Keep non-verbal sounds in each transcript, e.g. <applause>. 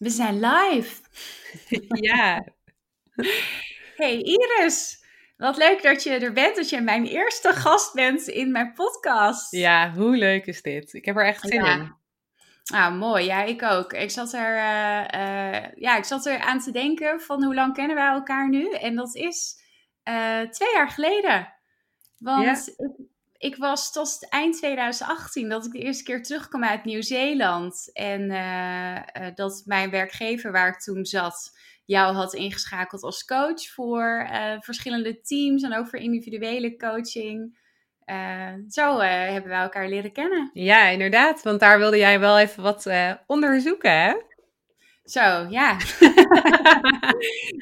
We zijn live. <laughs> ja. Hey Iris, wat leuk dat je er bent, dat je mijn eerste gast bent in mijn podcast. Ja, hoe leuk is dit? Ik heb er echt zin in. Ah, mooi. Ja, ik ook. Ik zat, er, uh, uh, ja, ik zat er aan te denken van hoe lang kennen wij elkaar nu? En dat is uh, twee jaar geleden. Want ja ik was tot eind 2018 dat ik de eerste keer terugkwam uit Nieuw-Zeeland. En uh, uh, dat mijn werkgever waar ik toen zat jou had ingeschakeld als coach voor uh, verschillende teams en ook voor individuele coaching. zo hebben we elkaar leren kennen. Ja, inderdaad. Want daar wilde jij wel even wat onderzoeken, hè? Zo, ja.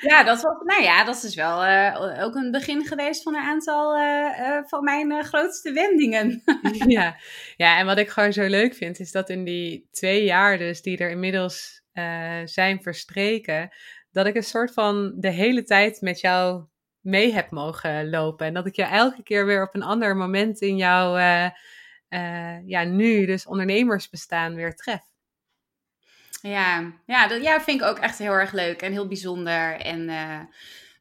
ja, dat was, nou ja, dat is wel uh, ook een begin geweest van een aantal uh, uh, van mijn grootste wendingen. <laughs> ja. ja, en wat ik gewoon zo leuk vind, is dat in die twee jaar dus die er inmiddels zijn verstreken, dat ik een soort van de hele tijd met jou mee heb mogen lopen. En dat ik je elke keer weer op een ander moment in jouw, ja, nu dus ondernemersbestaan weer tref. Ja, ja, dat ja, vind ik ook echt heel erg leuk en heel bijzonder. En uh,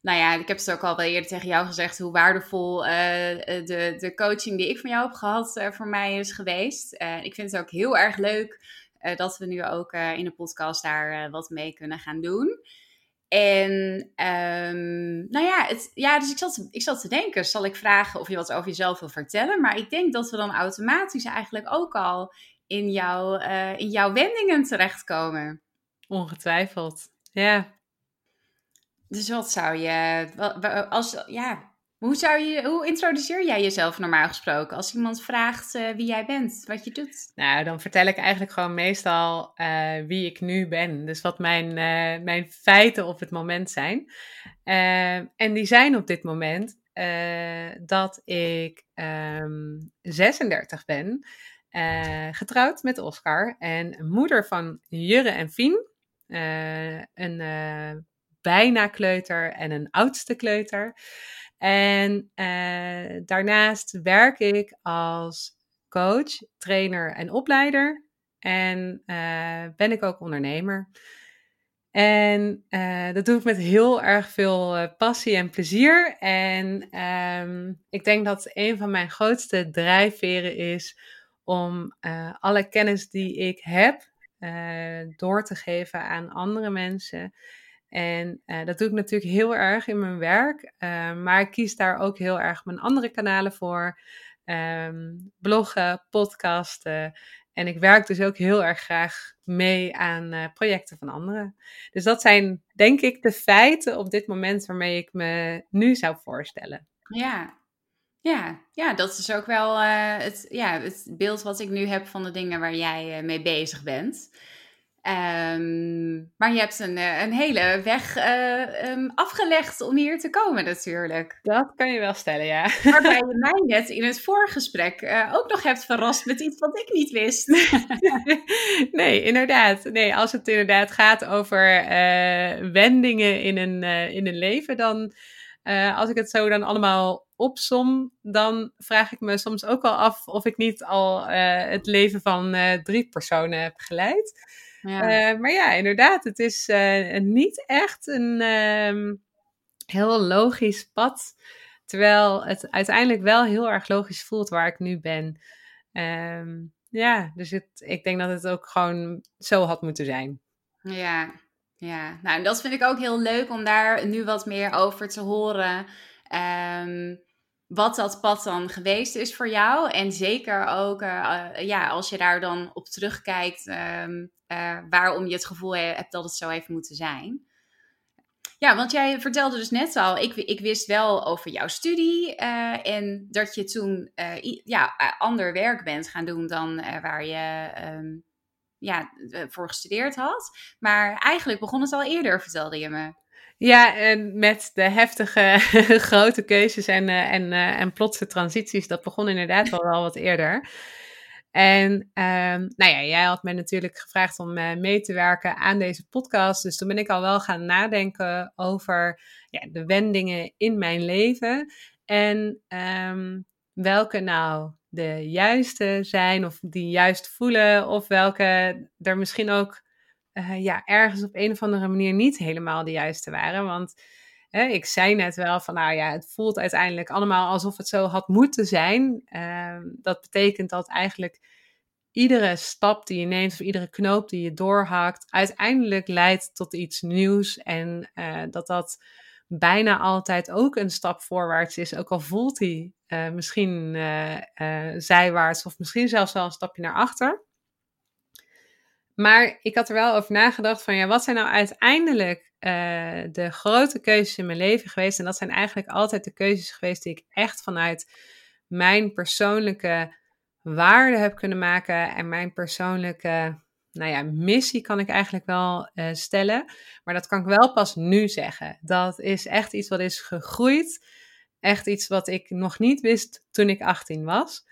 nou ja, ik heb het ook al wel eerder tegen jou gezegd hoe waardevol uh, de, de coaching die ik van jou heb gehad voor mij is geweest. ik vind het ook heel erg leuk dat we nu ook in de podcast daar wat mee kunnen gaan doen. En um, nou ja, het, ja, dus ik zat, ik zat te denken, zal ik vragen of je wat over jezelf wil vertellen? Maar ik denk dat we dan automatisch eigenlijk ook al in, jouw, uh, in jouw wendingen terechtkomen. Ongetwijfeld, ja. Dus wat zou je, als, ja, hoe, zou je, hoe introduceer jij jezelf normaal gesproken? Als iemand vraagt uh, wie jij bent, wat je doet? Nou, dan vertel ik eigenlijk gewoon meestal uh, wie ik nu ben. Dus wat mijn, uh, mijn feiten op het moment zijn. en die zijn op dit moment dat ik um, ehm, 36 ben. Getrouwd met Oscar en moeder van Jurre en Fien. Een bijna kleuter en een oudste kleuter. En daarnaast werk ik als coach, trainer en opleider. En ben ik ook ondernemer. En dat doe ik met heel erg veel passie en plezier. En um, ik denk dat een van mijn grootste drijfveren is om alle kennis die ik heb door te geven aan andere mensen. En uh, dat doe ik natuurlijk heel erg in mijn werk, maar ik kies daar ook heel erg mijn andere kanalen voor. Um, bloggen, podcasten. En ik werk dus ook heel erg graag mee aan projecten van anderen. Dus dat zijn denk ik de feiten op dit moment waarmee ik me nu zou voorstellen. Ja, ja, ja, dat is ook wel het, ja, het beeld wat ik nu heb van de dingen waar jij mee bezig bent. Um, maar je hebt een, eh, een hele weg uh, um, afgelegd om hier te komen natuurlijk. Dat kan je wel stellen, ja. <laughs> Waarbij je mij net in het voorgesprek uh, ook nog hebt verrast met iets wat ik niet wist. <laughs> nee, inderdaad. Nee, als het inderdaad gaat over wendingen in een, in een leven, dan als ik het zo dan allemaal opsom, dan vraag ik me soms ook al af of ik niet al het leven van drie personen heb geleid. Ja. Uh, maar ja, inderdaad, het is niet echt een um, heel logisch pad. Terwijl het uiteindelijk wel heel erg logisch voelt waar ik nu ben. Um, ja, dus het, ik denk dat het ook gewoon zo had moeten zijn. Ja, ja. Nou, en dat vind ik ook heel leuk om daar nu wat meer over te horen. Um, wat dat pad dan geweest is voor jou. En zeker ook uh, ja, als je daar dan op terugkijkt, um, uh, waarom je het gevoel hebt dat het zo heeft moeten zijn. Ja, want jij vertelde dus net al, ik, ik wist wel over jouw studie en dat je toen ja, ander werk bent gaan doen dan waar je um, ja, voor gestudeerd had. Maar eigenlijk begon het al eerder, vertelde je me. Ja, en met de heftige <laughs> grote keuzes en, uh, en, uh, en plotse transities, dat begon inderdaad wel, wel wat eerder. En um, nou ja, jij had mij natuurlijk gevraagd om uh, mee te werken aan deze podcast. Dus toen ben ik al wel gaan nadenken over ja, de wendingen in mijn leven. En um, welke nou de juiste zijn, of die juist voelen, of welke er misschien ook uh, ja, ergens op een of andere manier niet helemaal de juiste waren. Want ik zei net wel van, nou ja, het voelt uiteindelijk allemaal alsof het zo had moeten zijn. Uh, dat betekent dat eigenlijk iedere stap die je neemt of iedere knoop die je doorhakt, uiteindelijk leidt tot iets nieuws. En uh, dat dat bijna altijd ook een stap voorwaarts is, ook al voelt hij uh, misschien zijwaarts of misschien zelfs wel een stapje naar achter. Maar ik had er wel over nagedacht van ja, wat zijn nou uiteindelijk uh, de grote keuzes in mijn leven geweest? En dat zijn eigenlijk altijd de keuzes geweest die ik echt vanuit mijn persoonlijke waarde heb kunnen maken en mijn persoonlijke, nou ja, missie kan ik eigenlijk wel uh, stellen. Maar dat kan ik wel pas nu zeggen. Dat is echt iets wat is gegroeid. Echt iets wat ik nog niet wist toen ik 18 was.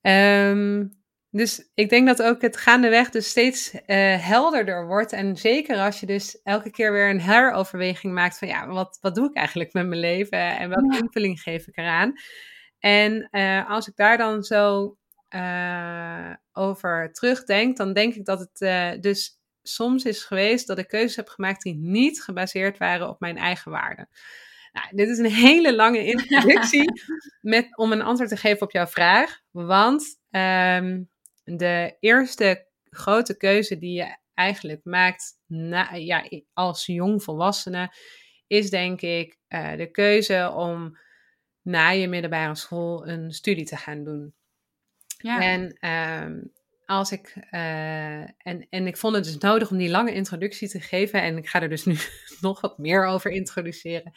Um, dus ik denk dat ook het gaandeweg dus steeds uh, helderder wordt. En zeker als je dus elke keer weer een heroverweging maakt van ja, wat, wat doe ik eigenlijk met mijn leven en welke invulling geef ik eraan. En uh, als ik daar dan zo uh, over terugdenk, dan denk ik dat het dus soms is geweest dat ik keuzes heb gemaakt die niet gebaseerd waren op mijn eigen waarden. Nou, dit is een hele lange <laughs> introductie met, om een antwoord te geven op jouw vraag. Want um, de eerste grote keuze die je eigenlijk maakt na, ja, als jongvolwassene, is denk ik uh, de keuze om na je middelbare school een studie te gaan doen. Ja. En um, als ik, uh, en, en ik vond het dus nodig om die lange introductie te geven. En ik ga er dus nu <laughs> nog wat meer over introduceren.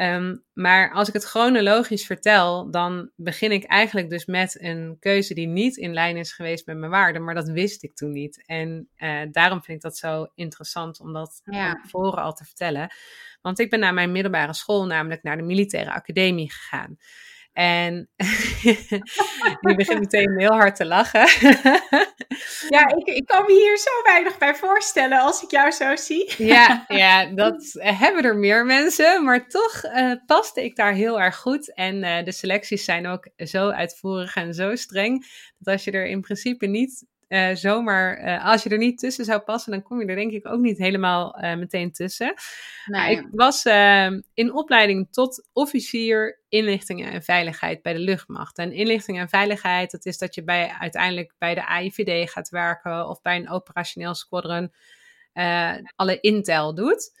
Um, maar als ik het chronologisch vertel, dan begin ik eigenlijk dus met een keuze die niet in lijn is geweest met mijn waarden, maar dat wist ik toen niet. En uh, daarom vind ik dat zo interessant om dat ja. van tevoren al te vertellen. Want ik ben naar mijn middelbare school namelijk naar de militaire academie gegaan. En <laughs> die begint meteen heel hard te lachen. <laughs> ja, ik, ik kan me hier zo weinig bij voorstellen als ik jou zo zie. ja, <laughs> ja, dat hebben er meer mensen. Maar toch uh, paste ik daar heel erg goed. En uh, de selecties zijn ook zo uitvoerig en zo streng. Dat als je er in principe niet uh, zomaar, uh, als je er niet tussen zou passen, dan kom je er denk ik ook niet helemaal uh, meteen tussen. Nee. Ik was ehm, in opleiding tot officier inlichtingen en veiligheid bij de luchtmacht. En inlichtingen en veiligheid, dat is dat je bij, uiteindelijk bij de AIVD gaat werken of bij een operationeel squadron alle intel doet.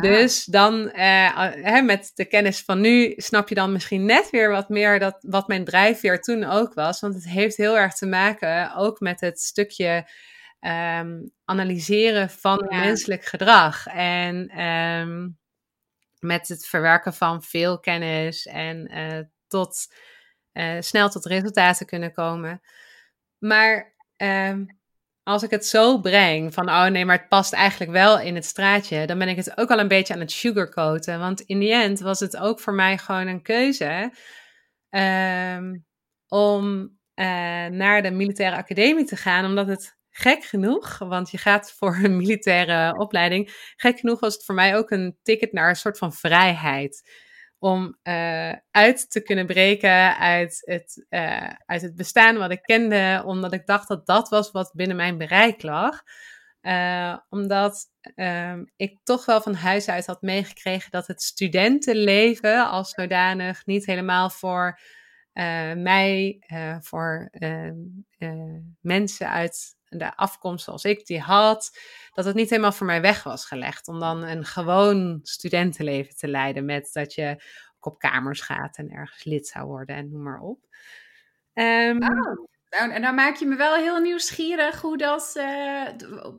Dus dan, uh, met de kennis van nu, snap je dan misschien net weer wat meer dat, wat mijn drijfveer toen ook was. Want het heeft heel erg te maken ook met het stukje um, analyseren van ja. menselijk gedrag. En um, met het verwerken van veel kennis en uh, tot, uh, snel tot resultaten kunnen komen. Maar um, als ik het zo breng van oh nee, maar het past eigenlijk wel in het straatje, dan ben ik het ook al een beetje aan het sugarcoaten. Want in die end was het ook voor mij gewoon een keuze um, om uh, naar de militaire academie te gaan, omdat het gek genoeg, want je gaat voor een militaire opleiding, gek genoeg was het voor mij ook een ticket naar een soort van vrijheid om uh, uit te kunnen breken uit het, uh, uit het bestaan wat ik kende, omdat ik dacht dat dat was wat binnen mijn bereik lag. Uh, omdat ik toch wel van huis uit had meegekregen dat het studentenleven als zodanig niet helemaal voor mij, voor mensen uit de afkomst zoals ik die had, dat het niet helemaal voor mij weg was gelegd. Om dan een gewoon studentenleven te leiden met dat je ook op kamers gaat en ergens lid zou worden en noem maar op. Um. Nou, en dan maak je me wel heel nieuwsgierig hoe dat, uh,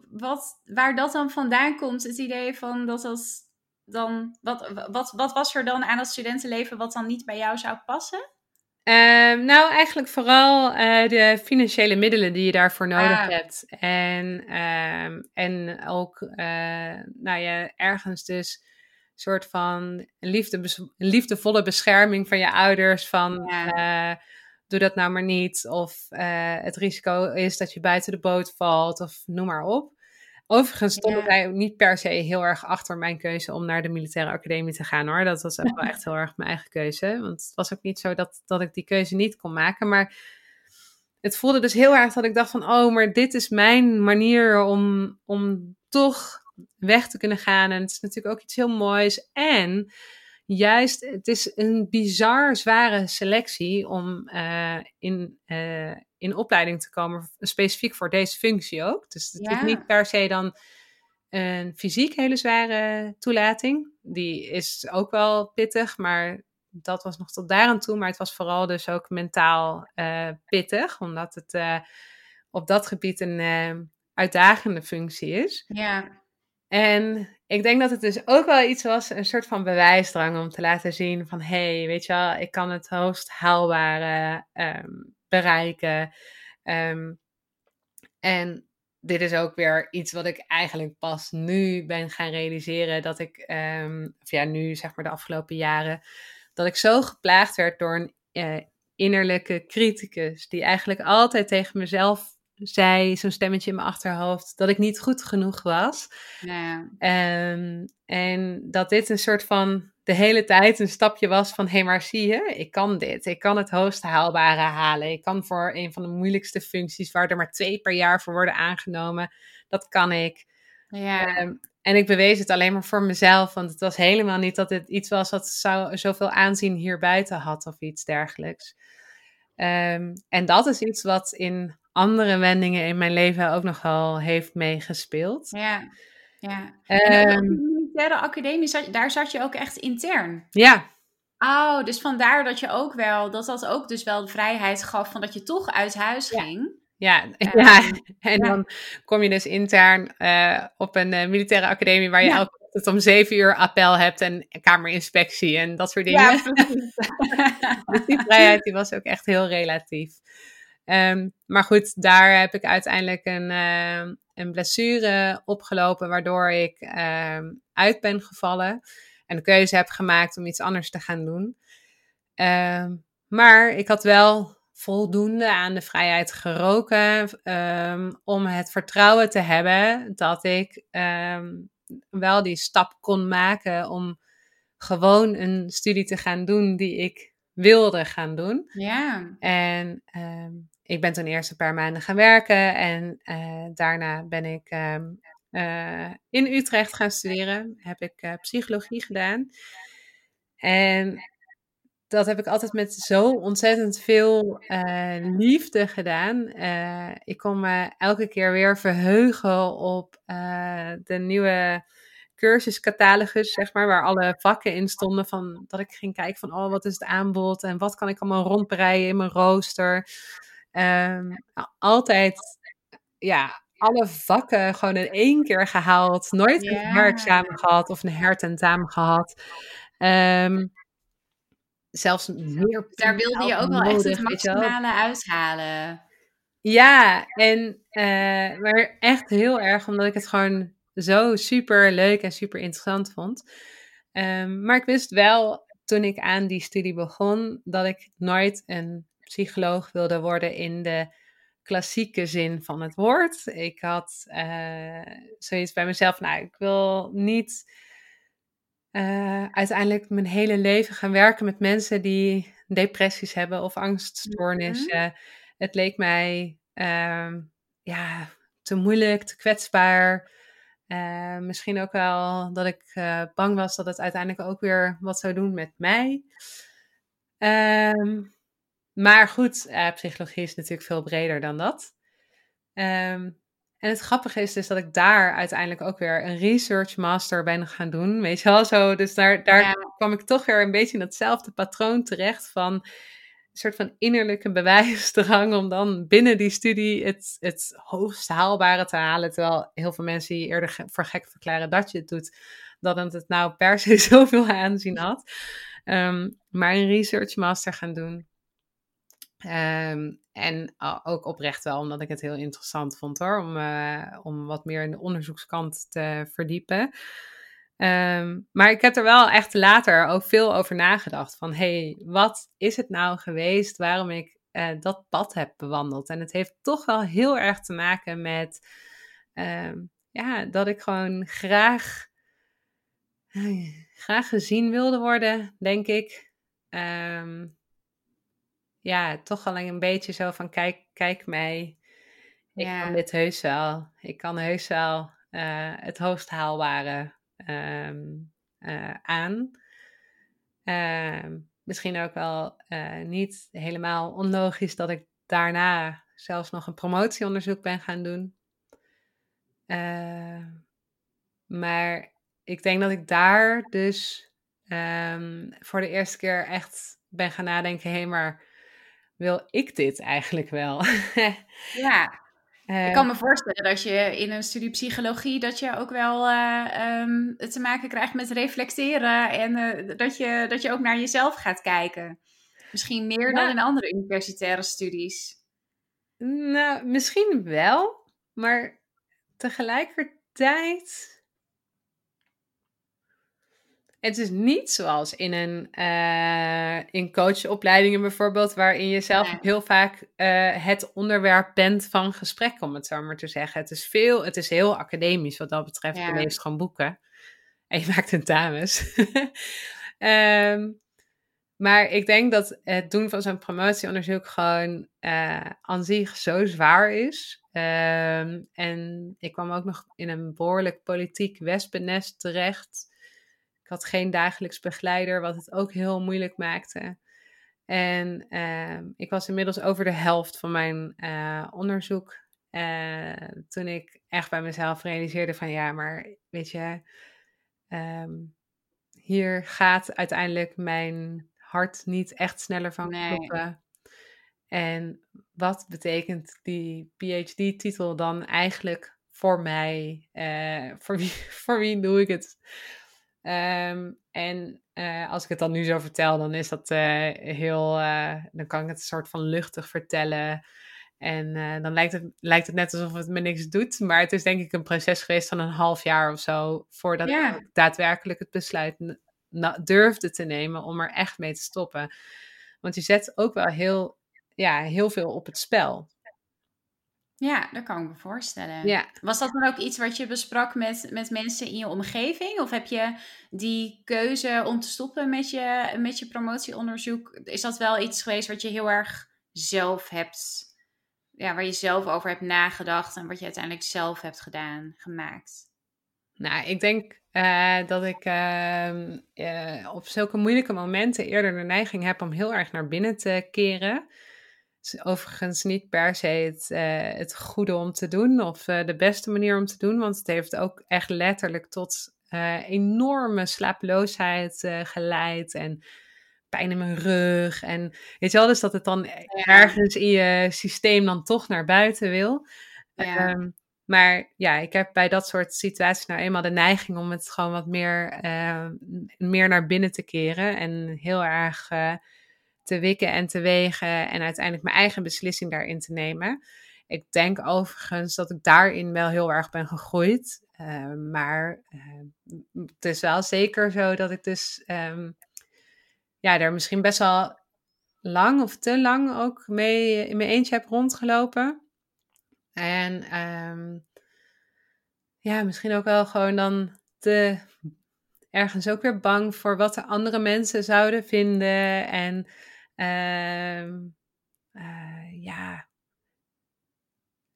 wat, waar dat dan vandaan komt. Het idee van dat dat dan, wat, wat, wat was er dan aan dat studentenleven wat dan niet bij jou zou passen? Ehm, nou, eigenlijk vooral eh, de financiële middelen die je daarvoor nodig Ah. hebt. En, ehm, en ook, eh, nou ja, ergens dus een soort van liefde, liefdevolle bescherming van je ouders. Van, Ja. eh, doe dat nou maar niet. Of het risico is dat je buiten de boot valt. Of noem maar op. Overigens stonden Ja. wij niet per se heel erg achter mijn keuze om naar de militaire academie te gaan hoor. Dat was ook wel echt heel erg mijn eigen keuze. Want het was ook niet zo dat, dat ik die keuze niet kon maken. Maar het voelde dus heel erg dat ik dacht van, oh, maar dit is mijn manier om, om toch weg te kunnen gaan. En het is natuurlijk ook iets heel moois. En juist, het is een bizar zware selectie om eh, in, eh, in opleiding te komen, specifiek voor deze functie ook. Dus het is niet per se dan een fysiek hele zware toelating. Die is ook wel pittig, maar dat was nog tot daar aan toe. Maar het was vooral dus ook mentaal eh, pittig, omdat het op dat gebied een uitdagende functie is. Ja. En ik denk dat het dus ook wel iets was, een soort van bewijsdrang om te laten zien van, hé, hey, weet je wel, ik kan het hoogst haalbare ehm, bereiken. Ehm, en dit is ook weer iets wat ik eigenlijk pas nu ben gaan realiseren, dat ik, ehm, of ja, nu zeg maar de afgelopen jaren, dat ik zo geplaagd werd door een eh, innerlijke criticus, die eigenlijk altijd tegen mezelf zei, zo'n stemmetje in mijn achterhoofd, dat ik niet goed genoeg was. Ja. Ehm, en dat dit een soort van de hele tijd een stapje was van, hé, hey, maar zie je, ik kan dit. Ik kan het hoogst haalbare halen. Ik kan voor een van de moeilijkste functies, waar er maar twee per jaar voor worden aangenomen, dat kan ik. Ja. Ehm, en ik bewees het alleen maar voor mezelf, want het was helemaal niet dat het iets was wat zou, zoveel aanzien hier buiten had of iets dergelijks. Ehm, en dat is iets wat in andere wendingen in mijn leven ook nog wel heeft meegespeeld. Ja. Ja. En op Ehm, de militaire academie, zat, daar zat je ook echt intern. ja, Oh, dus vandaar dat je ook wel, dat dat ook dus wel de vrijheid gaf van dat je toch uit huis Ja. ging. ja, Ehm, ja. <laughs> En ja. dan kom je dus intern eh, op een eh, militaire academie waar je Ja. elke ochtend om zeven uur appel hebt en kamerinspectie en dat soort dingen. Ja, precies. <laughs> Dus die vrijheid die was ook echt heel relatief. Ehm, maar goed, daar heb ik uiteindelijk een, ehm, een blessure opgelopen, waardoor ik ehm, uit ben gevallen en de keuze heb gemaakt om iets anders te gaan doen. Maar ik had wel voldoende aan de vrijheid geroken om het vertrouwen te hebben dat ik wel die stap kon maken om gewoon een studie te gaan doen die ik wilde gaan doen. ja. En ik ben toen eerst een paar maanden gaan werken en eh, daarna ben ik ehm, eh, in Utrecht gaan studeren. Heb ik eh, psychologie gedaan. En dat heb ik altijd met zo ontzettend veel liefde gedaan. Ik kon me elke keer weer verheugen op de nieuwe cursuscatalogus, zeg maar, waar alle vakken in stonden. Van, dat ik ging kijken van, oh, wat is het aanbod en wat kan ik allemaal rondbreien in mijn rooster. Ehm, altijd, ja, alle vakken gewoon in één keer gehaald. Nooit een Ja. herexamen gehad of een hertentamen gehad. Ehm, zelfs meer daar wilde je ook wel echt het maximale uithalen. Ja, en uh, maar echt heel erg omdat ik het gewoon zo super leuk en super interessant vond. Um, maar ik wist wel toen ik aan die studie begon dat ik nooit een psycholoog wilde worden in de klassieke zin van het woord. Ik had uh, zoiets bij mezelf, nou, ik wil niet uh, uiteindelijk mijn hele leven gaan werken met mensen die depressies hebben of angststoornissen. Mm -hmm. Het leek mij uh, ja, te moeilijk, te kwetsbaar. Uh, misschien ook wel dat ik uh, bang was dat het uiteindelijk ook weer wat zou doen met mij. Um, maar goed, uh, psychologie is natuurlijk veel breder dan dat. Um, en het grappige is dus dat ik daar uiteindelijk ook weer een research master ben gaan doen. Weet je wel, zo. Dus daar, daar ja. kwam ik toch weer een beetje in datzelfde patroon terecht van een soort van innerlijke bewijsdrang om dan binnen die studie het, het hoogst haalbare te halen. Terwijl heel veel mensen je eerder voor gek verklaren dat je het doet, dan dat het nou per se <laughs> zoveel aanzien had. Um, maar een research master gaan doen. Ehm, en ook oprecht wel, omdat ik het heel interessant vond hoor, om, uh, om wat meer in de onderzoekskant te verdiepen. Ehm, maar ik heb er wel echt later ook veel over nagedacht. Van hé, hey, wat is het nou geweest waarom ik uh, dat pad heb bewandeld? En het heeft toch wel heel erg te maken met um, ja, dat ik gewoon graag, graag gezien wilde worden, denk ik. Ja, toch alleen een beetje zo van kijk, kijk mij. Ik ja. kan dit heus wel. Ik kan heus wel uh, het hoogst haalbare um, uh, aan. Uh, misschien ook wel uh, niet helemaal onlogisch dat ik daarna zelfs nog een promotieonderzoek ben gaan doen. maar ik denk dat ik daar dus um, voor de eerste keer echt ben gaan nadenken: hé, hey, maar wil ik dit eigenlijk wel? <laughs> ja, ik kan me voorstellen dat je in een studie psychologie dat je ook wel uh, um, te maken krijgt met reflecteren en uh, dat, je, dat je ook naar jezelf gaat kijken. Misschien meer dan in andere universitaire studies. Nou, misschien wel, maar tegelijkertijd het is niet zoals in een uh, in coachopleidingen bijvoorbeeld, waarin je zelf heel vaak uh, het onderwerp bent van gesprek, om het zo maar te zeggen. Het is veel, het is heel academisch wat dat betreft. Ja. Je leest gewoon boeken <laughs> en je maakt tentamens. um, <laughs> maar ik denk dat het doen van zo'n promotieonderzoek gewoon uh, aan zich zo zwaar is. Um, en ik kwam ook nog in een behoorlijk politiek wespennest terecht. Ik had geen dagelijks begeleider, wat het ook heel moeilijk maakte. En uh, ik was inmiddels over de helft van mijn uh, onderzoek. Uh, toen ik echt bij mezelf realiseerde van ja, maar weet je, um, hier gaat uiteindelijk mijn hart niet echt sneller van nee. kloppen. En wat betekent die PhD-titel dan eigenlijk voor mij? Uh, voor, wie, <laughs> voor wie doe ik het? Um, en uh, als ik het dan nu zo vertel, dan is dat uh, heel. Uh, dan kan ik het een soort van luchtig vertellen. En dan lijkt het, lijkt het net alsof het me niks doet. Maar het is denk ik een proces geweest van een half jaar of zo. Voordat ik daadwerkelijk het besluit durfde te nemen om er echt mee te stoppen. Want je zet ook wel heel, ja, heel veel op het spel. Ja, dat kan ik me voorstellen. Ja. Was dat dan ook iets wat je besprak met, met mensen in je omgeving? Of heb je die keuze om te stoppen met je, met je promotieonderzoek? Is dat wel iets geweest wat je heel erg zelf hebt, ja, waar je zelf over hebt nagedacht en wat je uiteindelijk zelf hebt gedaan, gemaakt? Nou, ik denk uh, dat ik uh, uh, op zulke moeilijke momenten eerder de neiging heb om heel erg naar binnen te keren is overigens niet per se het, uh, het goede om te doen of uh, de beste manier om te doen, want het heeft ook echt letterlijk tot uh, enorme slapeloosheid geleid en pijn in mijn rug. En weet je wel, dus dat het dan ergens in je systeem dan toch naar buiten wil. Ja. Um, maar ja, ik heb bij dat soort situaties nou eenmaal de neiging om het gewoon wat meer, meer naar binnen te keren en heel erg te wikken en te wegen en uiteindelijk mijn eigen beslissing daarin te nemen. Ik denk overigens dat ik daarin wel heel erg ben gegroeid. Uh, maar uh, het is wel zeker zo dat ik dus um, ja, daar misschien best wel lang of te lang ook mee in mijn eentje heb rondgelopen. En um, ja, misschien ook wel gewoon dan te ergens ook weer bang voor wat de andere mensen zouden vinden. En ja.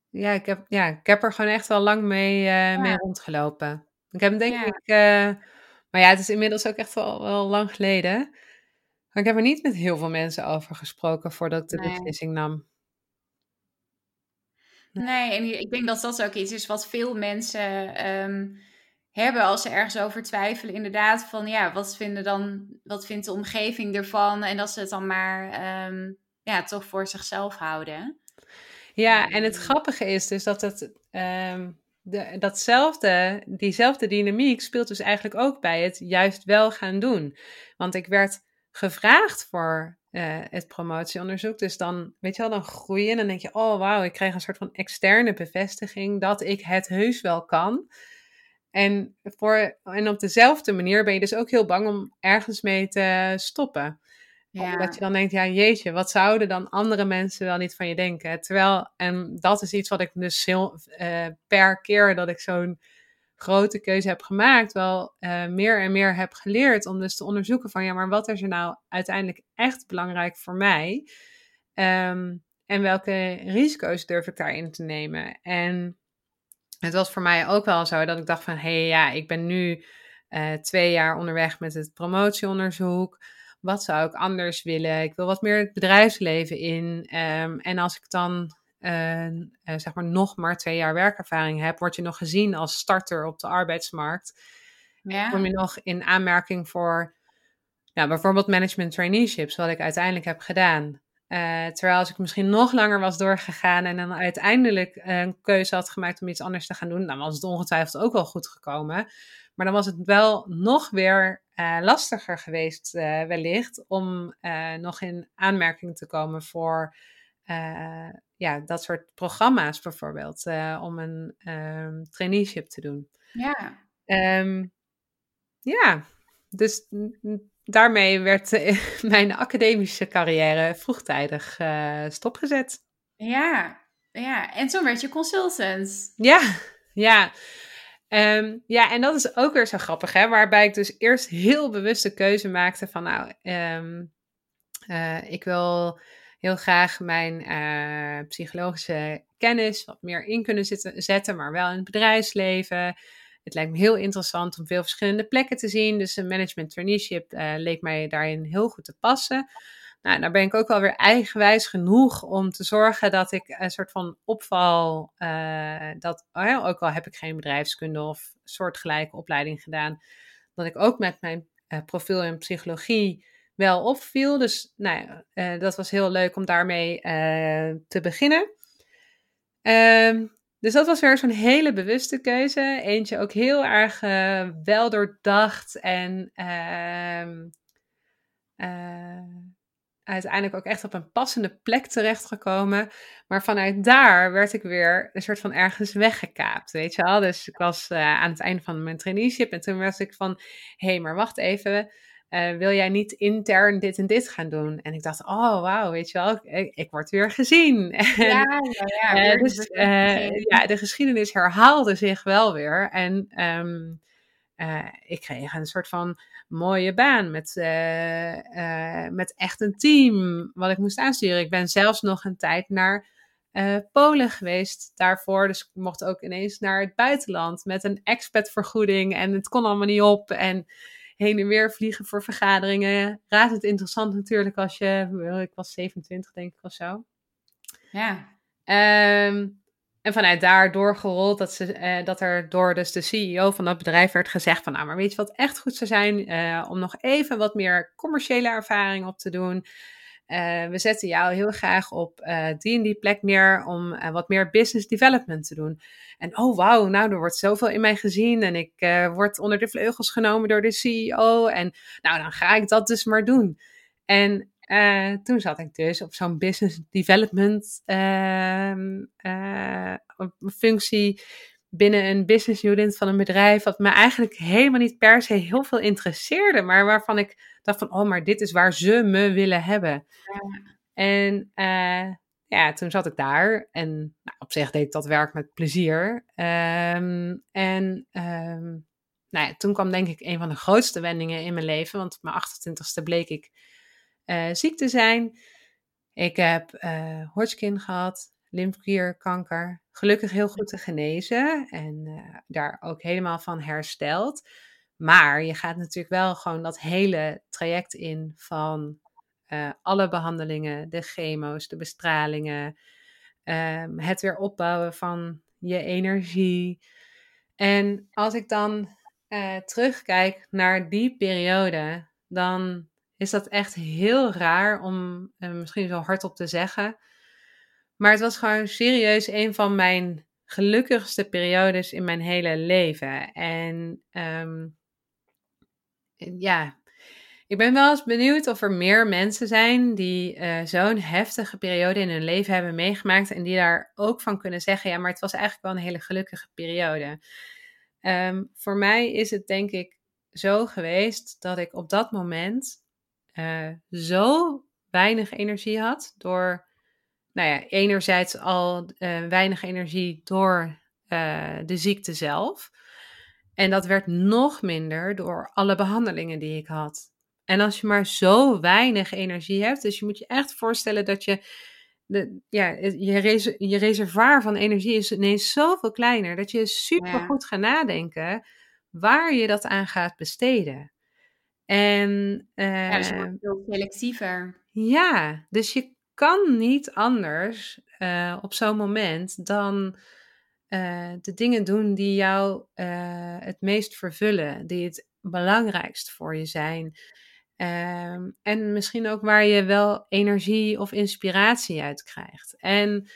Ja ik, heb, ja, ik heb er gewoon echt wel lang mee, ja. mee rondgelopen. Ik heb denk ja. ik, uh, maar ja, het is inmiddels ook echt wel, wel lang geleden. Maar ik heb er niet met heel veel mensen over gesproken voordat ik de nee. beslissing nam. Nee. nee, en ik denk dat dat ook iets is wat veel mensen um, hebben als ze ergens over twijfelen. Inderdaad, van ja, wat, vinden dan, wat vindt de omgeving ervan? En dat ze het dan maar um, ja, toch voor zichzelf houden. Ja, en het grappige is dus dat het. Um, de, datzelfde, diezelfde dynamiek speelt dus eigenlijk ook bij het juist wel gaan doen. Want ik werd gevraagd voor uh, het promotieonderzoek. Dus dan, weet je wel, dan groei je en dan denk je, oh wauw, ik krijg een soort van externe bevestiging dat ik het heus wel kan. En, voor, en op dezelfde manier ben je dus ook heel bang om ergens mee te stoppen. Ja. Omdat je dan denkt, ja jeetje, wat zouden dan andere mensen wel niet van je denken? Terwijl, en dat is iets wat ik dus heel, uh, per keer dat ik zo'n grote keuze heb gemaakt, wel uh, meer en meer heb geleerd om dus te onderzoeken van, ja, maar wat is er nou uiteindelijk echt belangrijk voor mij? Um, en welke risico's durf ik daarin te nemen? En het was voor mij ook wel zo dat ik dacht van, hé hey, ja, ik ben nu uh, twee jaar onderweg met het promotieonderzoek. Wat zou ik anders willen? Ik wil wat meer het bedrijfsleven in. Um, en als ik dan uh, uh, zeg maar nog maar twee jaar werkervaring heb, word je nog gezien als starter op de arbeidsmarkt. Ja. Kom je nog in aanmerking voor nou, bijvoorbeeld management traineeships, wat ik uiteindelijk heb gedaan. Uh, terwijl als ik misschien nog langer was doorgegaan en dan uiteindelijk een keuze had gemaakt om iets anders te gaan doen, dan was het ongetwijfeld ook wel goed gekomen. Maar dan was het wel nog weer uh, lastiger geweest, wellicht, om nog in aanmerking te komen voor ja, dat soort programma's bijvoorbeeld, om een um, traineeship te doen. Ja. Um, ja, dus daarmee werd eh, <laughs> mijn academische carrière vroegtijdig uh, stopgezet. Ja, ja, en toen werd je consultant. Ja, ja. Um, ja, en dat is ook weer zo grappig, hè? Waarbij ik dus eerst heel bewust de keuze maakte van, nou, um, uh, ik wil heel graag mijn uh, psychologische kennis wat meer in kunnen zitten, zetten, maar wel in het bedrijfsleven. Het lijkt me heel interessant om veel verschillende plekken te zien. Dus een management traineeship uh, leek mij daarin heel goed te passen. Nou, daar ben ik ook wel weer eigenwijs genoeg om te zorgen dat ik een soort van opval, uh, dat oh ook al heb ik geen bedrijfskunde of soortgelijke opleiding gedaan, dat ik ook met mijn uh, profiel in psychologie wel opviel. Dus nou, uh, dat was heel leuk om daarmee te beginnen. Um, dus dat was weer zo'n hele bewuste keuze. Eentje ook heel erg uh, wel doordacht en uh, uh, uiteindelijk ook echt op een passende plek terechtgekomen. Maar vanuit daar werd ik weer een soort van ergens weggekaapt, weet je wel. Dus ik was eh, aan het einde van mijn traineeship en toen was ik van, hé, hey, maar wacht even uh, wil jij niet intern dit en dit gaan doen? En ik dacht, oh wauw, weet je wel, ik, ik word weer gezien. <laughs> ja, ja, ja. Uh, dus uh, ja, de geschiedenis herhaalde zich wel weer. En um, ik kreeg een soort van mooie baan met, met echt een team wat ik moest aansturen. Ik ben zelfs nog een tijd naar Polen geweest daarvoor. Dus ik mocht ook ineens naar het buitenland met een expatvergoeding en het kon allemaal niet op. En heen en weer vliegen voor vergaderingen. Raad het interessant natuurlijk als je, ik was 27 denk ik of zo. Ja. Um, en vanuit daar doorgerold dat, ze, uh, dat er door dus de CEO van dat bedrijf werd gezegd van, nou maar weet je wat echt goed zou zijn? Uh, om nog even wat meer commerciële ervaring op te doen. Uh, we zetten jou heel graag op die en die plek neer om wat meer business development te doen. En oh wauw, nou er wordt zoveel in mij gezien en ik word onder de vleugels genomen door de CEO. En nou dan ga ik dat dus maar doen. En toen zat ik dus op zo'n business development uh, functie binnen een business unit van een bedrijf, wat me eigenlijk helemaal niet per se heel veel interesseerde, maar waarvan ik dacht van, oh, maar dit is waar ze me willen hebben. Ja. En uh, ja, toen zat ik daar en nou, op zich deed ik dat werk met plezier. Um, en um, nou ja, toen kwam denk ik een van de grootste wendingen in mijn leven, want op mijn 28ste bleek ik uh, ziek te zijn. Ik heb uh, Hodgkin gehad, lymfeklierkanker. Gelukkig heel goed te genezen en uh, daar ook helemaal van hersteld. Maar je gaat natuurlijk wel gewoon dat hele traject in van uh, alle behandelingen, de chemo's, de bestralingen, um, het weer opbouwen van je energie. En als ik dan uh, terugkijk naar die periode, dan is dat echt heel raar om uh, misschien zo hardop te zeggen. Maar het was gewoon serieus een van mijn gelukkigste periodes in mijn hele leven. En um, ja, ik ben wel eens benieuwd of er meer mensen zijn die uh, zo'n heftige periode in hun leven hebben meegemaakt en die daar ook van kunnen zeggen, ja, maar het was eigenlijk wel een hele gelukkige periode. Um, voor mij is het denk ik zo geweest dat ik op dat moment uh, zo weinig energie had door, nou ja, enerzijds al uh, weinig energie door de ziekte zelf. En dat werd nog minder door alle behandelingen die ik had. En als je maar zo weinig energie hebt, dus je moet je echt voorstellen dat je, de, ja, je, je reservoir van energie is ineens zoveel kleiner, dat je super goed gaat nadenken waar je dat aan gaat besteden. En, uh, ja, dus veel selectiever. Ja, dus je kan niet anders uh, op zo'n moment dan uh, de dingen doen die jou het meest vervullen, die het belangrijkst voor je zijn. Um, en misschien ook waar je wel energie of inspiratie uit krijgt. En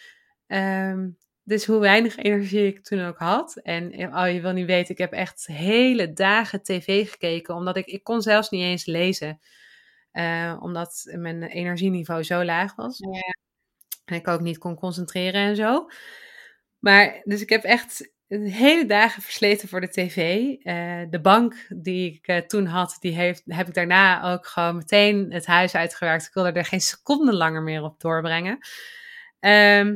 um, dus hoe weinig energie ik toen ook had. En oh, je wil niet weten, ik heb echt hele dagen tv gekeken, omdat ik, ik kon zelfs niet eens lezen. Uh, omdat mijn energieniveau zo laag was. Ja. En ik ook niet kon concentreren en zo. Maar dus ik heb echt hele dagen versleten voor de tv. Uh, de bank die ik uh, toen had, die heeft, heb ik daarna ook gewoon meteen het huis uitgewerkt. Ik wilde er geen seconde langer meer op doorbrengen. Um,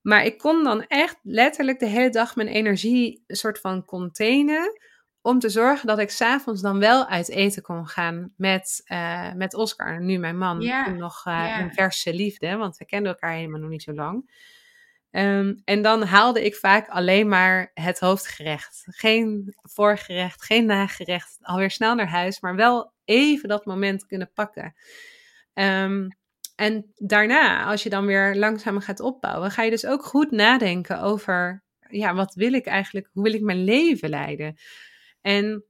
maar ik kon dan echt letterlijk de hele dag mijn energie een soort van containen. Om te zorgen dat ik s'avonds dan wel uit eten kon gaan met, uh, met Oscar. Nu mijn man. Toen nog een verse liefde, want we kenden elkaar helemaal nog niet zo lang. Um, en dan haalde ik vaak alleen maar het hoofdgerecht. Geen voorgerecht, geen nagerecht. Alweer snel naar huis, maar wel even dat moment kunnen pakken. Um, en daarna, als je dan weer langzaam gaat opbouwen, ga je dus ook goed nadenken over, ja, wat wil ik eigenlijk, hoe wil ik mijn leven leiden? En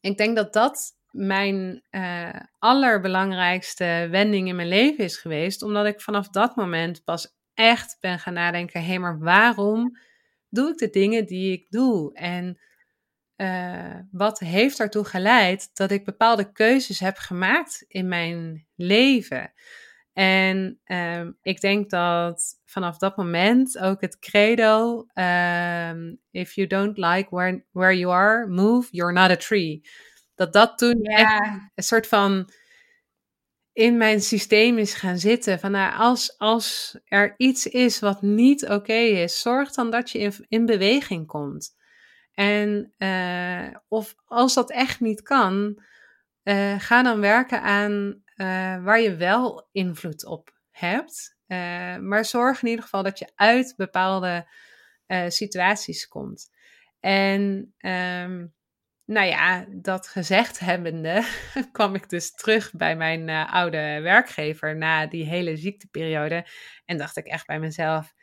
ik denk dat dat mijn uh, allerbelangrijkste wending in mijn leven is geweest, omdat ik vanaf dat moment pas echt ben gaan nadenken: hé, hey, maar waarom doe ik de dingen die ik doe? En uh, wat heeft ertoe geleid dat ik bepaalde keuzes heb gemaakt in mijn leven? En um, ik denk dat vanaf dat moment ook het credo: um, If you don't like where, where you are, move, you're not a tree. Dat dat toen yeah. echt een soort van in mijn systeem is gaan zitten. Van nou, als, als er iets is wat niet oké is, zorg dan dat je in, in beweging komt. En uh, of als dat echt niet kan, uh, ga dan werken aan waar je wel invloed op hebt. maar zorg in ieder geval dat je uit bepaalde situaties komt. En um, nou ja, dat gezegd hebbende, <laughs> kwam ik dus terug bij mijn uh, oude werkgever na die hele ziekteperiode. En dacht ik echt bij mezelf,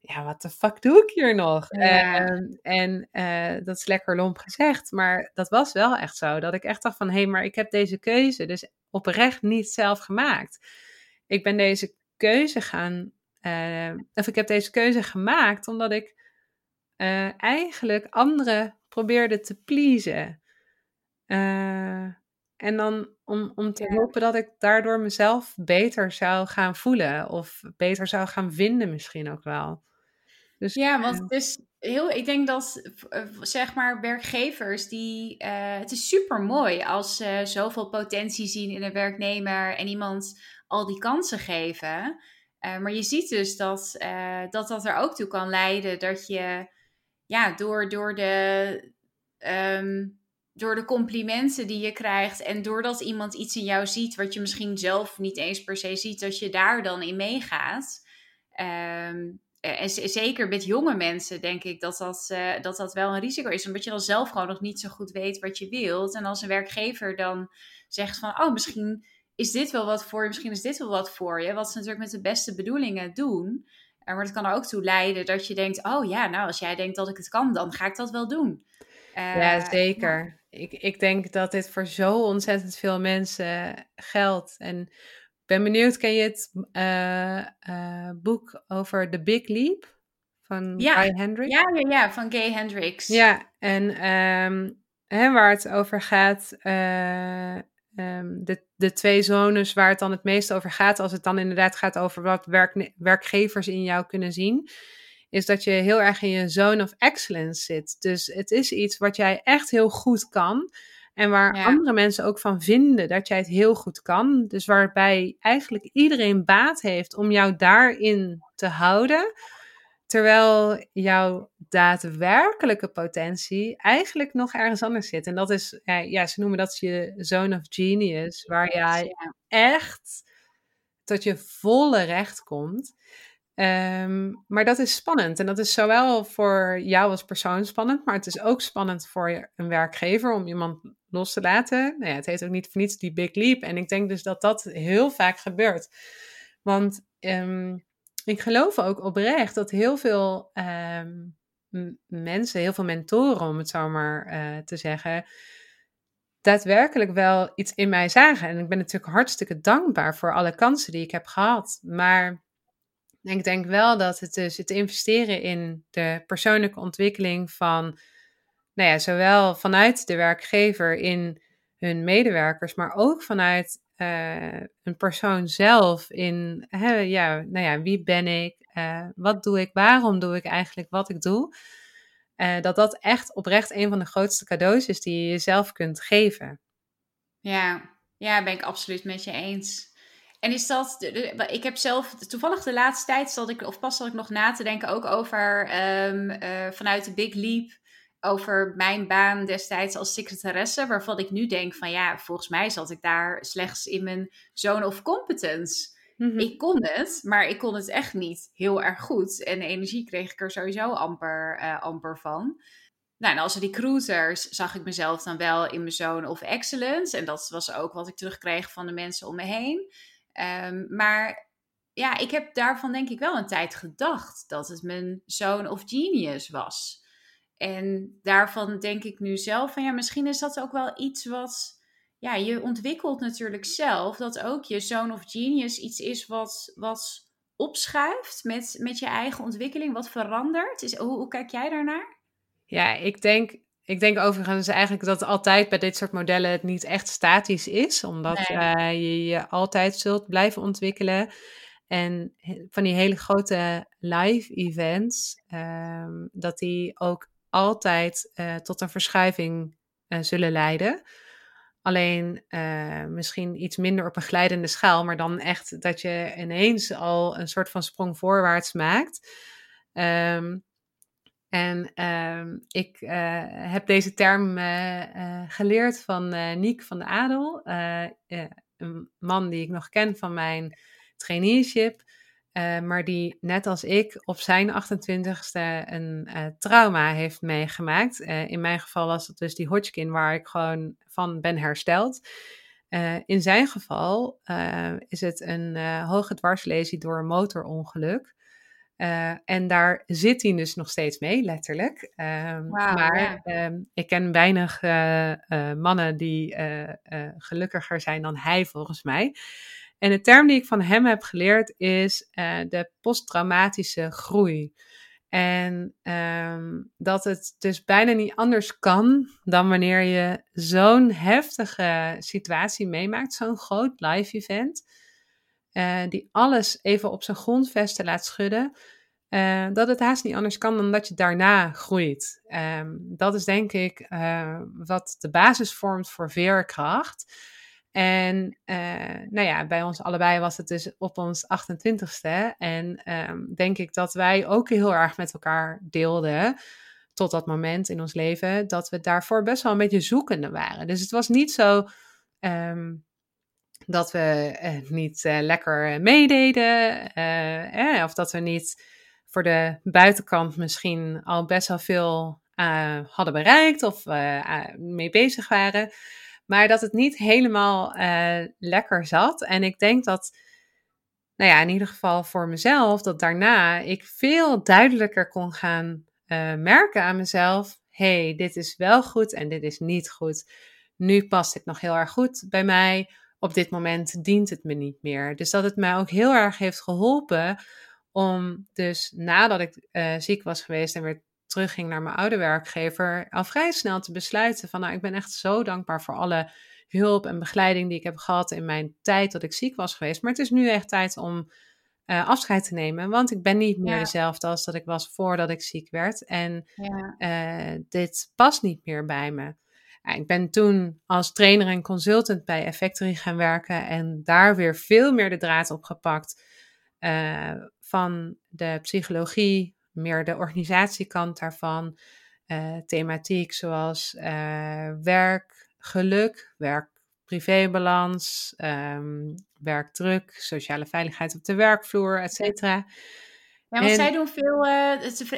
ja, wat de fuck doe ik hier nog? Ja. Uh, en uh, dat is lekker lomp gezegd, maar dat was wel echt zo. Dat ik echt dacht van, hé, hey, maar ik heb deze keuze dus oprecht niet zelf gemaakt. Ik ben deze keuze gaan, eh, of ik heb deze keuze gemaakt omdat ik eigenlijk anderen probeerde te pleasen. Uh, en dan om, om te ja. hopen dat ik daardoor mezelf beter zou gaan voelen. Of beter zou gaan vinden misschien ook wel. Dus, ja, want het is heel, ik denk dat eh, zeg maar werkgevers die, uh, het is super mooi als ze zoveel potentie zien in een werknemer en iemand al die kansen geven. Uh, maar je ziet dus dat, dat dat er ook toe kan leiden dat je ja, door, door, de, um, door de complimenten die je krijgt en doordat iemand iets in jou ziet wat je misschien zelf niet eens per se ziet, dat je daar dan in meegaat. Um, en zeker met jonge mensen denk ik dat dat, uh, dat dat wel een risico is, omdat je dan zelf gewoon nog niet zo goed weet wat je wilt. En als een werkgever dan zegt van, oh, misschien is dit wel wat voor je, misschien is dit wel wat voor je, wat ze natuurlijk met de beste bedoelingen doen. Maar het kan er ook toe leiden dat je denkt: oh ja, nou, als jij denkt dat ik het kan, dan ga ik dat wel doen. Uh, ja, zeker. Ik, ik denk dat dit voor zo ontzettend veel mensen geldt. En ben benieuwd, ken je het uh, uh, boek over The Big Leap van ja. Guy Hendricks? Ja, ja, ja, van Gay Hendricks. Ja, en um, hè, waar het over gaat ehm, de, de twee zones waar het dan het meest over gaat, als het dan inderdaad gaat over wat werk, werkgevers in jou kunnen zien, is dat je heel erg in je zone of excellence zit. Dus het is iets wat jij echt heel goed kan. En waar andere mensen ook van vinden dat jij het heel goed kan. Dus waarbij eigenlijk iedereen baat heeft om jou daarin te houden. Terwijl jouw daadwerkelijke potentie eigenlijk nog ergens anders zit. En dat is, ja, ze noemen dat je zone of genius, waar jij echt tot je volle recht komt. Ehm, maar dat is spannend. En dat is zowel voor jou als persoon spannend, maar het is ook spannend voor een werkgever om iemand los te laten. Nou ja, het heet ook niet voor niets die big leap. En ik denk dus dat dat heel vaak gebeurt. Want ehm, ik geloof ook oprecht dat heel veel ehm, mensen, heel veel mentoren, om het zo maar uh, te zeggen, daadwerkelijk wel iets in mij zagen. En ik ben natuurlijk hartstikke dankbaar voor alle kansen die ik heb gehad. Maar ik denk wel dat het dus het investeren in de persoonlijke ontwikkeling van, nou ja, zowel vanuit de werkgever in hun medewerkers, maar ook vanuit uh, een persoon zelf in, hè, ja, nou ja, wie ben ik, uh, wat doe ik, waarom doe ik eigenlijk wat ik doe, uh, dat dat echt oprecht een van de grootste cadeaus is die je jezelf kunt geven. Ja, ja, ben ik absoluut met je eens. En is dat, ik heb zelf toevallig de laatste tijd, zat ik, of pas zat ik nog na te denken ook over um, vanuit de Big Leap over mijn baan destijds als secretaresse, waarvan ik nu denk van ja, volgens mij zat ik daar slechts in mijn zone of competence. Mhm. Ik kon het, maar ik kon het echt niet heel erg goed. En de energie kreeg ik er sowieso amper, uh, amper van. Nou, en als er die cruisers zag ik mezelf dan wel in mijn zone of excellence. En dat was ook wat ik terugkreeg van de mensen om me heen. Um, maar ja, ik heb daarvan denk ik wel een tijd gedacht dat het mijn zone of genius was. En daarvan denk ik nu zelf van ja, misschien is dat ook wel iets wat, ja, je ontwikkelt natuurlijk zelf dat ook je zone of genius iets is wat, wat opschuift met, met je eigen ontwikkeling, wat verandert. Is, hoe, hoe kijk jij daarnaar? Ja, ik denk, ik denk overigens eigenlijk dat altijd bij dit soort modellen het niet echt statisch is, omdat uh, je je altijd zult blijven ontwikkelen. En van die hele grote live events, um, dat die ook altijd uh, tot een verschuiving uh, zullen leiden. Alleen uh, misschien iets minder op een glijdende schaal, maar dan echt dat je ineens al een soort van sprong voorwaarts maakt. Um, en um, ik heb deze term geleerd van Niek van de Adel, een man die ik nog ken van mijn traineeship. Maar die net als ik op zijn 28ste een trauma heeft meegemaakt. In mijn geval was het dus die Hodgkin waar ik gewoon van ben hersteld. in zijn geval is het een hoge dwarslesie door een motorongeluk. En daar zit hij dus nog steeds mee, letterlijk. Wow, maar yeah. ik ken weinig mannen die gelukkiger zijn dan hij, volgens mij. En de term die ik van hem heb geleerd is de posttraumatische groei. En um, dat het dus bijna niet anders kan dan wanneer je zo'n heftige situatie meemaakt, zo'n groot live event, uh, die alles even op zijn grondvesten laat schudden, uh, dat het haast niet anders kan dan dat je daarna groeit. Um, dat is denk ik wat de basis vormt voor veerkracht. En nou ja, bij ons allebei was het dus op ons 28ste. En um, denk ik dat wij ook heel erg met elkaar deelden. Tot dat moment in ons leven. Dat we daarvoor best wel een beetje zoekende waren. Dus het was niet zo um, dat we uh, niet uh, lekker meededen. eh, of dat we niet voor de buitenkant misschien al best wel veel hadden bereikt. Of mee bezig waren. Maar dat het niet helemaal lekker zat. En ik denk dat, nou ja, in ieder geval voor mezelf, dat daarna ik veel duidelijker kon gaan merken aan mezelf: hey, dit is wel goed en dit is niet goed. Nu past het nog heel erg goed bij mij. Op dit moment dient het me niet meer. Dus dat het mij ook heel erg heeft geholpen om dus nadat ik uh, ziek was geweest en weer terugging naar mijn oude werkgever, al vrij snel te besluiten van nou, ik ben echt zo dankbaar voor alle hulp en begeleiding die ik heb gehad in mijn tijd dat ik ziek was geweest. Maar het is nu echt tijd om uh, afscheid te nemen. Want ik ben niet meer dezelfde als dat ik was voordat ik ziek werd. En ja. uh, dit past niet meer bij me. Ik ben toen als trainer en consultant bij Effectory gaan werken. En daar weer veel meer de draad op gepakt. Uh, van de psychologie, meer de organisatiekant daarvan. thematiek zoals werk, geluk, werk privébalans, um, werkdruk, sociale veiligheid op de werkvloer, et cetera. Ja, want zij doen veel uh,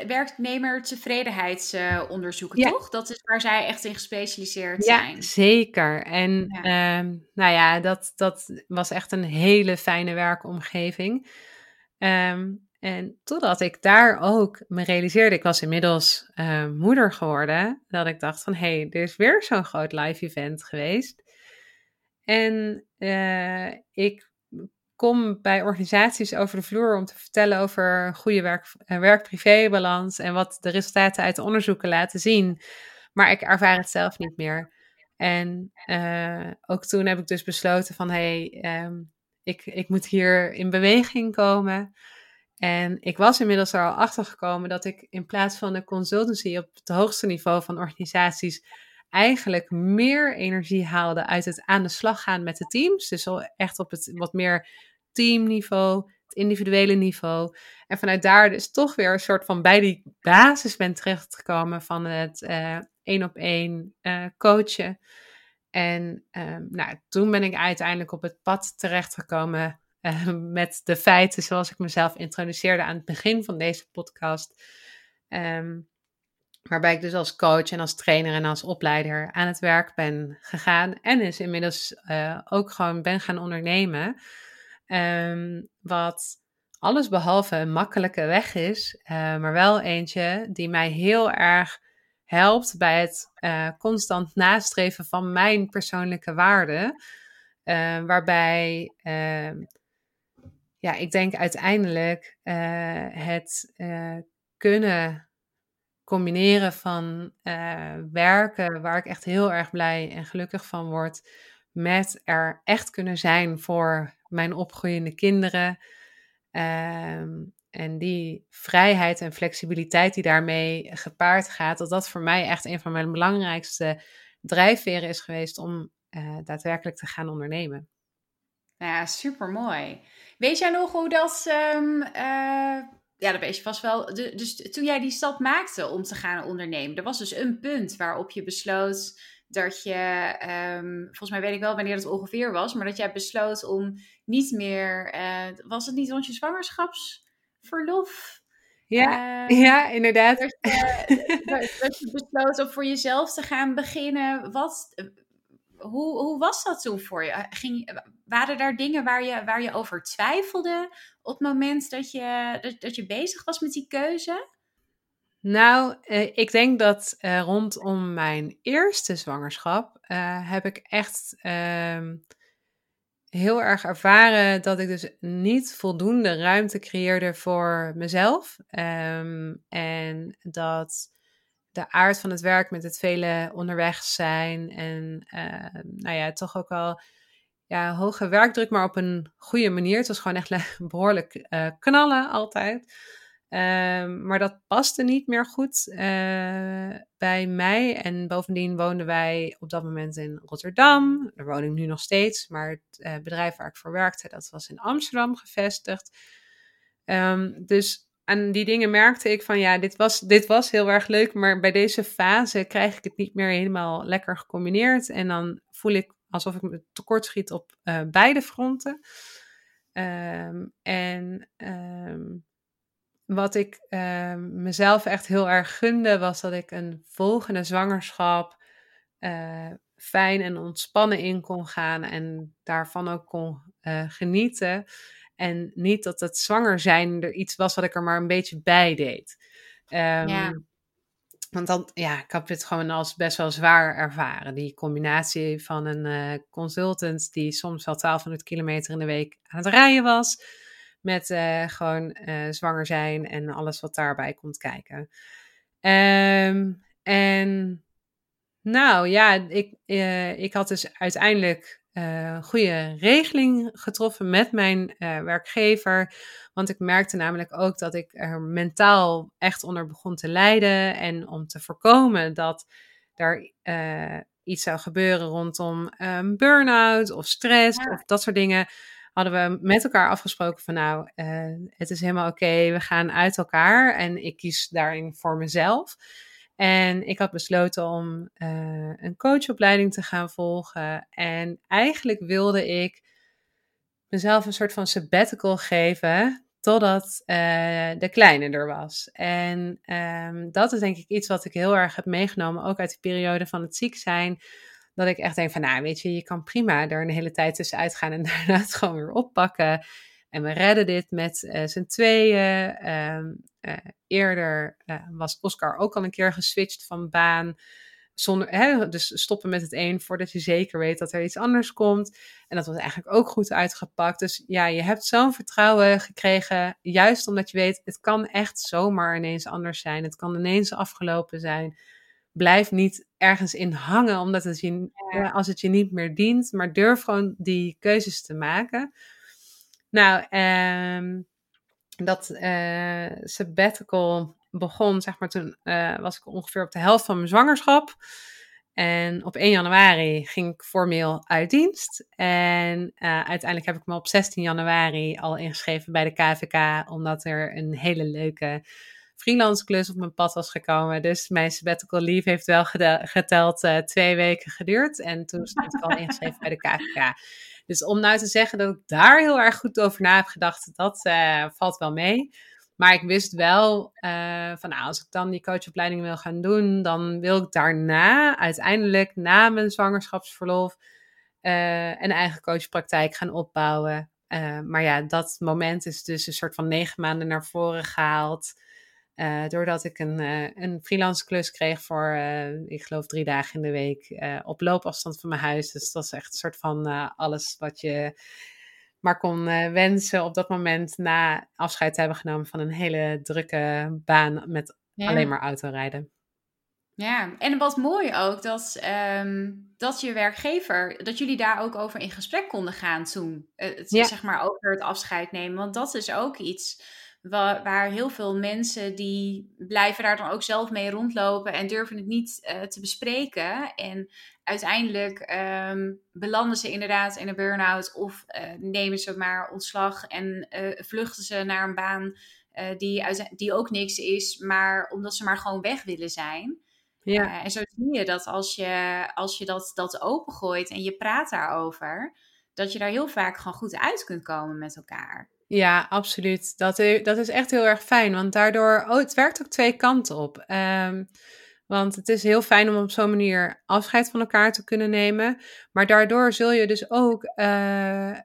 werknemertevredenheidsonderzoeken, uh, toch? Dat is waar zij echt in gespecialiseerd zijn. Ja, zeker. En ja. Um, nou ja, dat, dat was echt een hele fijne werkomgeving. Um, en totdat ik daar ook me realiseerde, ik was inmiddels uh, moeder geworden, dat ik dacht van, hé, hey, er is weer zo'n groot live event geweest. En uh, ik kom bij organisaties over de vloer om te vertellen over goede werk, uh, werk-privé-balans en wat de resultaten uit de onderzoeken laten zien. Maar ik ervaar het zelf niet meer. En uh, ook toen heb ik dus besloten van hé, hey, um, ik, ik moet hier in beweging komen. En ik was inmiddels er al achter gekomen dat ik in plaats van de consultancy op het hoogste niveau van organisaties eigenlijk meer energie haalde uit het aan de slag gaan met de teams. Dus echt op het wat meer teamniveau, het individuele niveau. En vanuit daar dus toch weer een soort van bij die basis ben terechtgekomen van het uh, één op één uh, coachen. En um, nou, toen ben ik uiteindelijk op het pad terechtgekomen uh, met de feiten zoals ik mezelf introduceerde aan het begin van deze podcast. Um, Waarbij ik dus als coach en als trainer en als opleider aan het werk ben gegaan. En dus inmiddels uh, ook gewoon ben gaan ondernemen. Um, wat alles behalve een makkelijke weg is. Uh, maar wel eentje die mij heel erg helpt bij het uh, constant nastreven van mijn persoonlijke waarden. waarbij ehm, ja, ik denk uiteindelijk het kunnen combineren van uh, werken, waar ik echt heel erg blij en gelukkig van word, met er echt kunnen zijn voor mijn opgroeiende kinderen. Um, en die vrijheid en flexibiliteit die daarmee gepaard gaat, dat dat voor mij echt een van mijn belangrijkste drijfveren is geweest om uh, daadwerkelijk te gaan ondernemen. Ja, super mooi. Weet jij nog hoe dat um, uh, ja, dat weet je vast wel. dus toen jij die stap maakte om te gaan ondernemen, er was dus een punt waarop je besloot dat je, um, volgens mij weet ik wel wanneer het ongeveer was, maar dat jij besloot om niet meer, uh, was het niet rond je zwangerschapsverlof? Ja, uh, ja inderdaad. Dat je, dat je besloot om voor jezelf te gaan beginnen. Wat, hoe, hoe was dat toen voor je? Ging, waren daar dingen waar je, waar je over twijfelde op het moment dat je, dat, dat je bezig was met die keuze? Nou, eh, ik denk dat eh, rondom mijn eerste zwangerschap uh, heb ik echt ehm, heel erg ervaren dat ik dus niet voldoende ruimte creëerde voor mezelf. Um, en dat de aard van het werk met het vele onderweg zijn en ehm, nou ja, toch ook wel ja, hoge werkdruk, maar op een goede manier. Het was gewoon echt <laughs> behoorlijk uh, knallen altijd. Um, maar dat paste niet meer goed uh, bij mij. En bovendien woonden wij op dat moment in Rotterdam. Daar woon ik nu nog steeds. Maar het uh, bedrijf waar ik voor werkte, dat was in Amsterdam gevestigd. Um, dus aan die dingen merkte ik van ja, dit was, dit was heel erg leuk. Maar bij deze fase krijg ik het niet meer helemaal lekker gecombineerd. En dan voel ik alsof ik me tekort schiet op uh, beide fronten. Um, en um, wat ik um, mezelf echt heel erg gunde, was dat ik een volgende zwangerschap uh, fijn en ontspannen in kon gaan en daarvan ook kon uh, genieten. En niet dat het zwanger zijn er iets was wat ik er maar een beetje bij deed. ja. Want dan, ja, ik heb het gewoon als best wel zwaar ervaren. Die combinatie van een uh, consultant die soms wel 1200 kilometer in de week aan het rijden was. Met uh, gewoon uh, zwanger zijn en alles wat daarbij komt kijken. Um, en Nou ja, ik, ik had dus uiteindelijk uh, goede regeling getroffen met mijn uh, werkgever. Want ik merkte namelijk ook dat ik er mentaal echt onder begon te lijden. En om te voorkomen dat er iets zou gebeuren rondom um, burn-out of stress of dat soort dingen, hadden we met elkaar afgesproken van nou, het is helemaal oké, we gaan uit elkaar en ik kies daarin voor mezelf. En ik had besloten om uh, een coachopleiding te gaan volgen. En eigenlijk wilde ik mezelf een soort van sabbatical geven totdat uh, de kleine er was. En um, dat is denk ik iets wat ik heel erg heb meegenomen, ook uit de periode van het ziek zijn. Dat ik echt denk van, nou weet je, je kan prima er een hele tijd tussenuit gaan en <laughs> daarna het gewoon weer oppakken. En we redden dit met uh, z'n tweeën. Um, uh, eerder uh, was Oscar ook al een keer geswitcht van baan. Zonder, hè, dus stoppen met het een voordat je zeker weet dat er iets anders komt. En dat was eigenlijk ook goed uitgepakt. Dus ja, je hebt zo'n vertrouwen gekregen. Juist omdat je weet, het kan echt zomaar ineens anders zijn. Het kan ineens afgelopen zijn. Blijf niet ergens in hangen omdat het je, als het je niet meer dient. Maar durf gewoon die keuzes te maken. Nou, um, dat uh, sabbatical begon, zeg maar, toen uh, was ik ongeveer op de helft van mijn zwangerschap. En op 1 januari ging ik formeel uit dienst. En uh, uiteindelijk heb ik me op 16 januari al ingeschreven bij de KVK, omdat er een hele leuke freelance klus op mijn pad was gekomen. Dus mijn sabbatical leave heeft wel geteld twee weken geduurd. En toen stond ik al ingeschreven bij de KVK. Dus om nou te zeggen dat ik daar heel erg goed over na heb gedacht, dat uh, valt wel mee. Maar ik wist wel uh, van nou, als ik dan die coachopleiding wil gaan doen, dan wil ik daarna uiteindelijk na mijn zwangerschapsverlof uh, een eigen coachpraktijk gaan opbouwen. maar ja, dat moment is dus een soort van negen maanden naar voren gehaald. Uh, doordat ik een, uh, een freelance klus kreeg voor, uh, ik geloof, drie dagen in de week op loopafstand van mijn huis. Dus dat is echt een soort van alles wat je maar kon wensen op dat moment na afscheid te hebben genomen van een hele drukke baan met ja. alleen maar autorijden. Ja, en wat mooi ook dat, um, dat je werkgever, dat jullie daar ook over in gesprek konden gaan toen. Het, ja. Zeg maar over het afscheid nemen. Want dat is ook iets waar, waar, heel veel mensen die blijven daar dan ook zelf mee rondlopen en durven het niet uh, te bespreken. En uiteindelijk um, belanden ze inderdaad in een burn-out of uh, nemen ze maar ontslag en uh, vluchten ze naar een baan die, die ook niks is, maar omdat ze maar gewoon weg willen zijn. Ja. en zo zie je dat als je, als je dat, dat opengooit en je praat daarover, dat je daar heel vaak gewoon goed uit kunt komen met elkaar. Ja, absoluut. Dat, dat is echt heel erg fijn, want daardoor, oh, het werkt ook twee kanten op. Um, want het is heel fijn om op zo'n manier afscheid van elkaar te kunnen nemen. Maar daardoor zul je dus ook uh,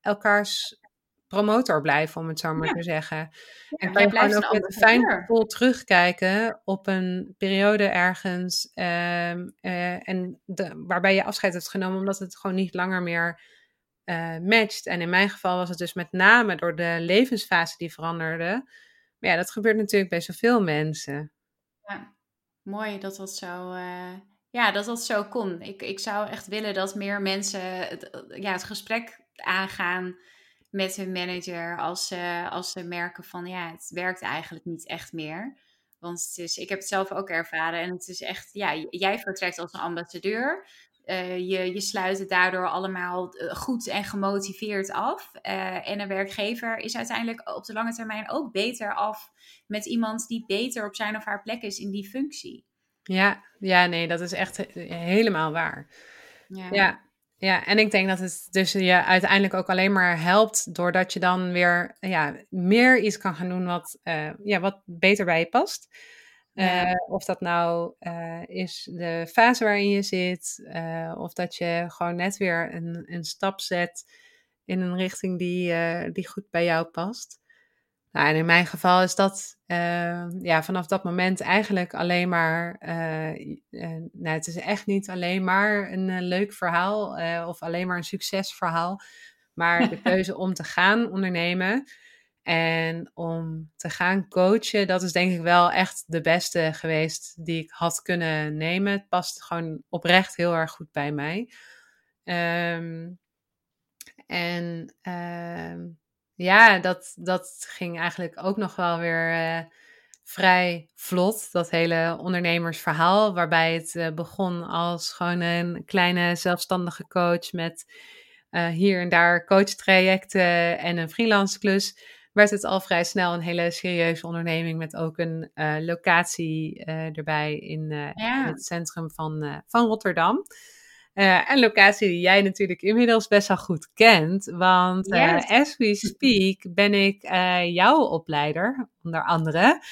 elkaars promotor blijven, om het zo maar ja. te zeggen. Ja, en kan je gewoon ook met een fijn gevoel terugkijken op een periode ergens. Um, uh, en de, waarbij je afscheid hebt genomen, omdat het gewoon niet langer meer uh, matcht. En in mijn geval was het dus met name door de levensfase die veranderde. Maar ja, dat gebeurt natuurlijk bij zoveel mensen. Ja, mooi dat dat zo, uh, ja, dat dat zo kon. Ik, ik zou echt willen dat meer mensen het, ja, het gesprek aangaan met hun manager als ze, als ze merken van ja, het werkt eigenlijk niet echt meer. Want het ik heb het zelf ook ervaren en het is echt, ja, jij vertrekt als een ambassadeur. Uh, je, je sluit het daardoor allemaal eh, goed en gemotiveerd af. Uh, en een werkgever is uiteindelijk op de lange termijn ook beter af met iemand die beter op zijn of haar plek is in die functie. Ja, ja nee, dat is echt helemaal waar. Ja. ja. Ja, en ik denk dat het dus je uiteindelijk ook alleen maar helpt doordat je dan weer ja, meer iets kan gaan doen wat, ja, wat beter bij je past. Uh, of dat nou uh, is de fase waarin je zit, uh, of dat je gewoon net weer een, een stap zet in een richting die, die goed bij jou past. Nou, en in mijn geval is dat ja, vanaf dat moment eigenlijk alleen maar, nou, het is echt niet alleen maar een leuk verhaal of alleen maar een succesverhaal, maar de <laughs> keuze om te gaan ondernemen En om te gaan coachen, dat is denk ik wel echt de beste geweest die ik had kunnen nemen. Het past gewoon oprecht heel erg goed bij mij. Ehm, en ehm, ja, dat, dat ging eigenlijk ook nog wel weer uh, vrij vlot. Dat hele ondernemersverhaal, waarbij het uh, begon als gewoon een kleine zelfstandige coach met uh, hier en daar coachtrajecten en een freelance klus. Werd het al vrij snel een hele serieuze onderneming met ook een locatie erbij in, ja. in, het centrum van, van Rotterdam. Een locatie die jij natuurlijk inmiddels best wel goed kent. Want as we <laughs> speak ben ik jouw opleider, onder andere.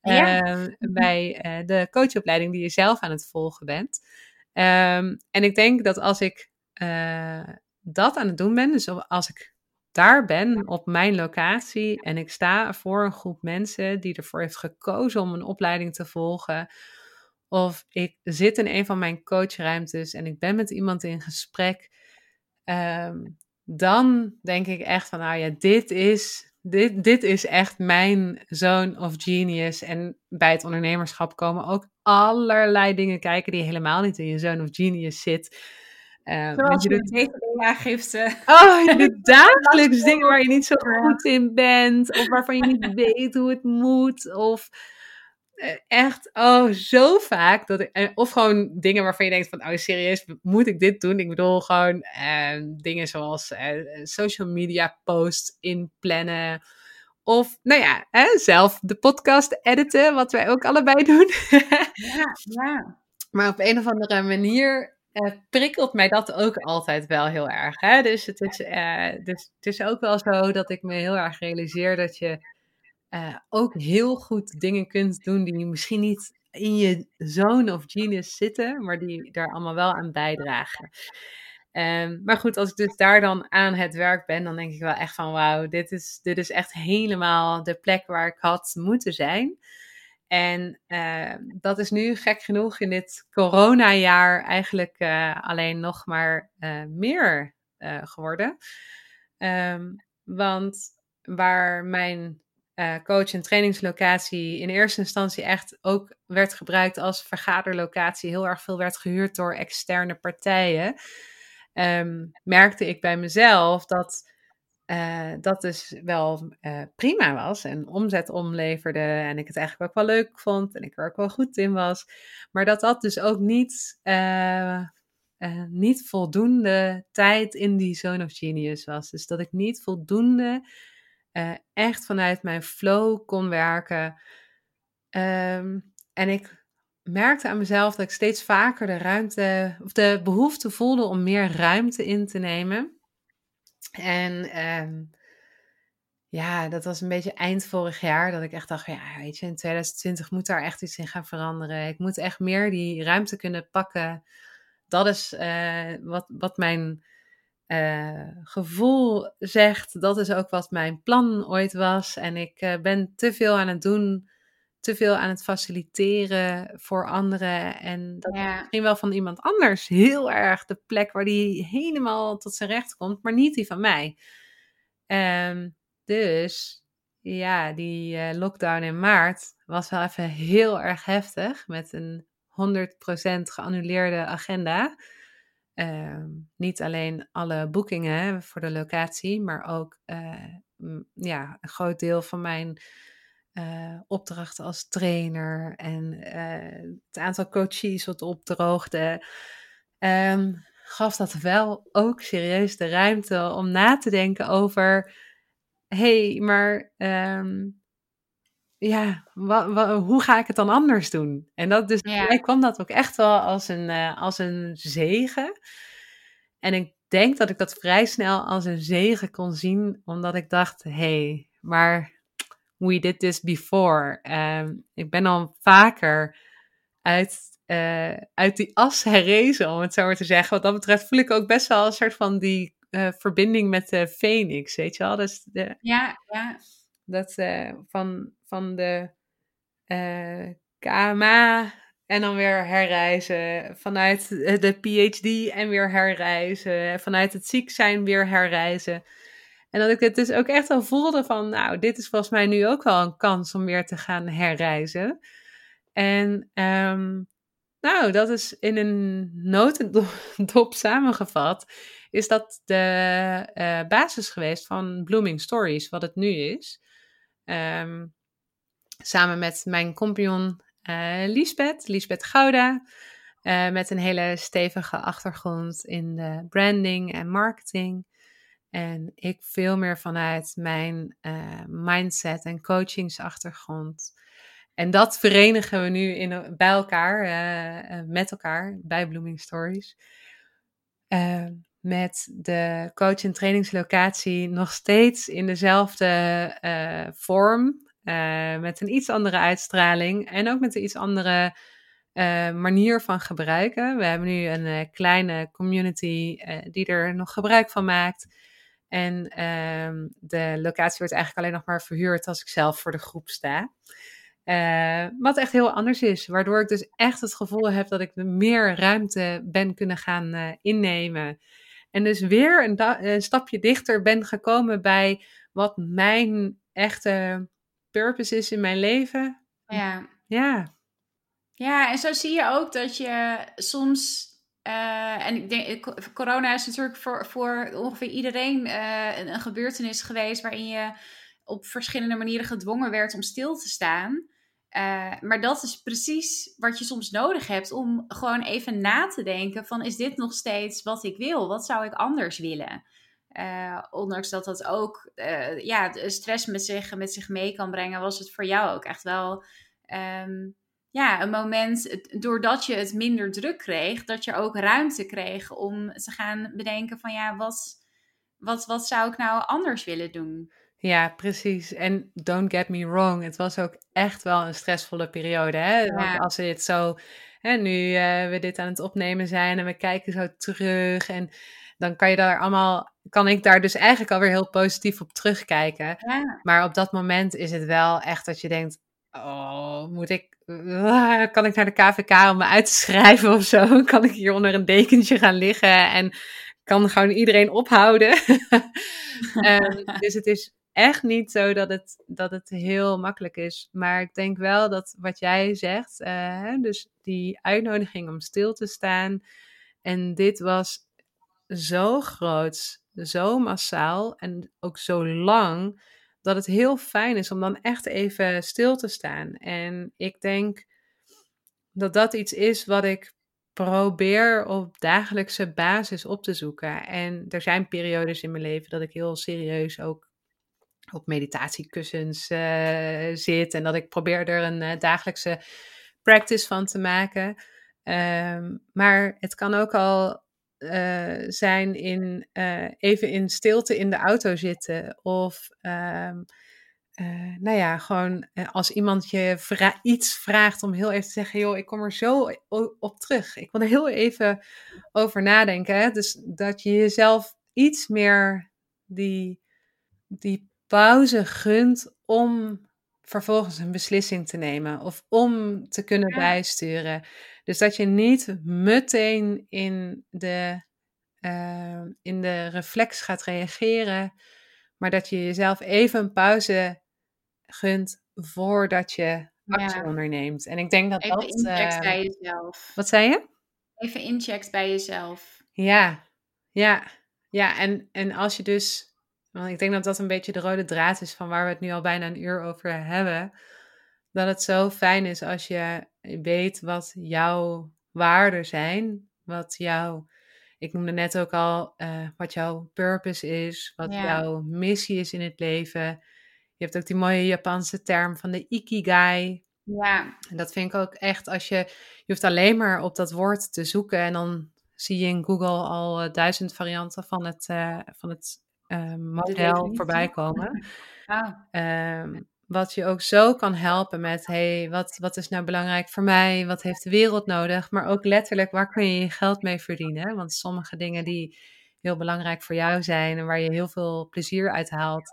Ehm, bij de coachopleiding die je zelf aan het volgen bent. Um, en ik denk dat als ik dat aan het doen ben, dus als ik daar ben op mijn locatie en ik sta voor een groep mensen die ervoor heeft gekozen om een opleiding te volgen of ik zit in een van mijn coachruimtes en ik ben met iemand in gesprek. Ehm, dan denk ik echt van, nou ja, dit is, dit, dit is echt mijn zone of genius. En bij het ondernemerschap komen ook allerlei dingen kijken die helemaal niet in je zone of genius zit. Uh, Zoals je aangifte. Oh, je doet <laughs> dagelijks dingen waar je niet zo goed in bent. Of waarvan je niet weet hoe het moet. Of eh, echt, oh, zo vaak. Dat ik, eh, of gewoon dingen waarvan je denkt van, oh, serieus, moet ik dit doen? Ik bedoel gewoon eh, dingen zoals eh, social media posts inplannen. Of, nou ja, hè, zelf de podcast editen, wat wij ook allebei doen. <laughs> ja, ja. Maar op een of andere manier uh, prikkelt mij dat ook altijd wel heel erg. Hè? Dus, het is, uh, dus het is ook wel zo dat ik me heel erg realiseer dat je uh, ook heel goed dingen kunt doen die misschien niet in je zone of genius zitten, maar die daar allemaal wel aan bijdragen. Um, maar goed, als ik dus daar dan aan het werk ben, dan denk ik wel echt van wauw, dit is, dit is echt helemaal de plek waar ik had moeten zijn. En uh, dat is nu gek genoeg in dit coronajaar eigenlijk uh, alleen nog maar uh, meer geworden. Um, want waar mijn coach- en trainingslocatie in eerste instantie echt ook werd gebruikt als vergaderlocatie, heel erg veel werd gehuurd door externe partijen, um, merkte ik bij mezelf dat uh, dat dus wel uh, prima was en omzet omleverde en ik het eigenlijk ook wel leuk vond en ik er ook wel goed in was, maar dat dat dus ook niet, niet voldoende tijd in die zone of genius was. Dus dat ik niet voldoende echt vanuit mijn flow kon werken. Um, en ik merkte aan mezelf dat ik steeds vaker de ruimte of de behoefte voelde om meer ruimte in te nemen. En um, ja, dat was een beetje eind vorig jaar dat ik echt dacht, ja, weet je, in 2020 moet daar echt iets in gaan veranderen. Ik moet echt meer die ruimte kunnen pakken. Dat is uh, wat, wat mijn uh, gevoel zegt, dat is ook wat mijn plan ooit was. En ik uh, ben te veel aan het doen, te veel aan het faciliteren voor anderen. En dat ja. is misschien wel van iemand anders heel erg de plek waar die helemaal tot zijn recht komt, maar niet die van mij. Um, dus ja, die uh, lockdown in maart was wel even heel erg heftig met een 100% geannuleerde agenda. Uh, niet alleen alle boekingen voor de locatie, maar ook uh, ja, een groot deel van mijn uh, opdrachten als trainer en eh, het aantal coaches wat opdroogde. Um, gaf dat wel ook serieus de ruimte om na te denken over: hé, hey, maar um, ja, hoe ga ik het dan anders doen? En dat dus, ja. mij kwam dat ook echt wel als een, uh, als een zegen. En ik denk dat ik dat vrij snel als een zegen kon zien, omdat ik dacht, hé, hey, maar we did this before. Um, ik ben al vaker uit, uh, uit die as herrezen, om het zo maar te zeggen. Wat dat betreft voel ik ook best wel een soort van die uh, verbinding met de Phoenix, weet je wel? Dus de, ja, ja. Dat van van de uh, eh, KMA en dan weer herreizen. Vanuit de PhD en weer herreizen. Vanuit het ziek zijn weer herreizen. En dat ik het dus ook echt al voelde van, nou, dit is volgens mij nu ook wel een kans om weer te gaan herreizen. En um, nou, dat is in een notendop <laughs> samengevat, is dat de uh, basis geweest van Blooming Stories, wat het nu is. Um, samen met mijn compagnon uh, Lisbeth, Lisbeth Gouda, uh, met een hele stevige achtergrond in de branding en marketing. En ik veel meer vanuit mijn mindset en coachingsachtergrond. En dat verenigen we nu in, bij elkaar, uh, met elkaar, bij Blooming Stories. Met de coach- en trainingslocatie nog steeds in dezelfde vorm. met een iets andere uitstraling en ook met een iets andere manier van gebruiken. We hebben nu een kleine community die er nog gebruik van maakt. En ehm, de locatie wordt eigenlijk alleen nog maar verhuurd als ik zelf voor de groep sta. Uh, wat echt heel anders is. Waardoor ik dus echt het gevoel heb dat ik meer ruimte ben kunnen gaan uh, innemen. En dus weer een, een, stapje dichter ben gekomen bij wat mijn echte purpose is in mijn leven. Ja. Ja. Ja, en zo zie je ook dat je soms. Uh, en ik denk, corona is natuurlijk voor, voor ongeveer iedereen een, een gebeurtenis geweest waarin je op verschillende manieren gedwongen werd om stil te staan. Uh, maar dat is precies wat je soms nodig hebt om gewoon even na te denken van is dit nog steeds wat ik wil? Wat zou ik anders willen? Ondanks dat dat ook ja, stress met zich, met zich mee kan brengen, was het voor jou ook echt wel um, ja, een moment, doordat je het minder druk kreeg, dat je ook ruimte kreeg om te gaan bedenken van ja, wat, wat, wat zou ik nou anders willen doen? Ja, precies. En don't get me wrong, het was ook echt wel een stressvolle periode. Hè? Ja. Als we dit zo, hè, nu uh, we dit aan het opnemen zijn en we kijken zo terug en dan kan je daar allemaal, kan ik daar dus eigenlijk alweer heel positief op terugkijken. Ja. Maar op dat moment is het wel echt dat je denkt, oh, moet ik, uh, kan ik naar de KVK om me uit te schrijven of zo? <laughs> Kan ik hier onder een dekentje gaan liggen en kan gewoon iedereen ophouden? um, <laughs> dus het is echt niet zo dat het, dat het heel makkelijk is. Maar ik denk wel dat wat jij zegt, uh, dus die uitnodiging om stil te staan. En dit was zo groot, zo massaal en ook zo lang, dat het heel fijn is om dan echt even stil te staan. En ik denk dat dat iets is wat ik probeer op dagelijkse basis op te zoeken. En er zijn periodes in mijn leven dat ik heel serieus ook op meditatiekussens uh, zit. En dat ik probeer er een uh, dagelijkse practice van te maken. Um, maar het kan ook al uh, zijn in even in stilte in de auto zitten. Of um, nou ja, gewoon als iemand je iets vraagt om heel even te zeggen: joh, ik kom er zo op terug. Ik wil er heel even over nadenken. Hè? Dus dat je jezelf iets meer die, die pauze gunt om vervolgens een beslissing te nemen of om te kunnen bijsturen. Dus dat je niet meteen in de, uh, in de reflex gaat reageren, maar dat je jezelf even een pauze gunt voordat je actie ja. onderneemt. En ik denk dat even dat... incheckt uh, bij jezelf. Wat zei je? Even incheckt bij jezelf. Ja, ja, ja. En, en als je dus want ik denk dat dat een beetje de rode draad is van waar we het nu al bijna een uur over hebben. Dat het zo fijn is als je weet wat jouw waarden zijn. Wat jouw, ik noemde net ook al, uh, wat jouw purpose is. Wat ja. jouw missie is in het leven. Je hebt ook die mooie Japanse term van de ikigai. Ja. En dat vind ik ook echt als je, je hoeft alleen maar op dat woord te zoeken en dan zie je in Google al uh, duizend varianten van het, uh, van het model voorbij komen. <laughs> Ah. Um, wat je ook zo kan helpen met, hey, wat, wat is nou belangrijk voor mij? Wat heeft de wereld nodig? Maar ook letterlijk, waar kun je je geld mee verdienen? Want sommige dingen die heel belangrijk voor jou zijn en waar je heel veel plezier uit haalt,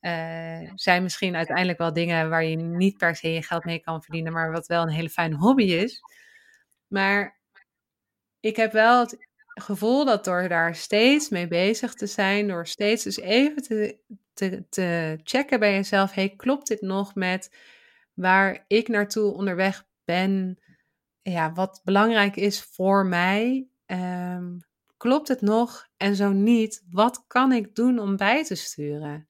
uh, zijn misschien uiteindelijk wel dingen waar je niet per se je geld mee kan verdienen, maar wat wel een hele fijne hobby is. Maar ik heb wel het gevoel dat door daar steeds mee bezig te zijn, door steeds dus even te, te, te checken bij jezelf, hey, klopt dit nog met waar ik naartoe onderweg ben? Ja, wat belangrijk is voor mij. Ehm, klopt het nog? En zo niet, wat kan ik doen om bij te sturen?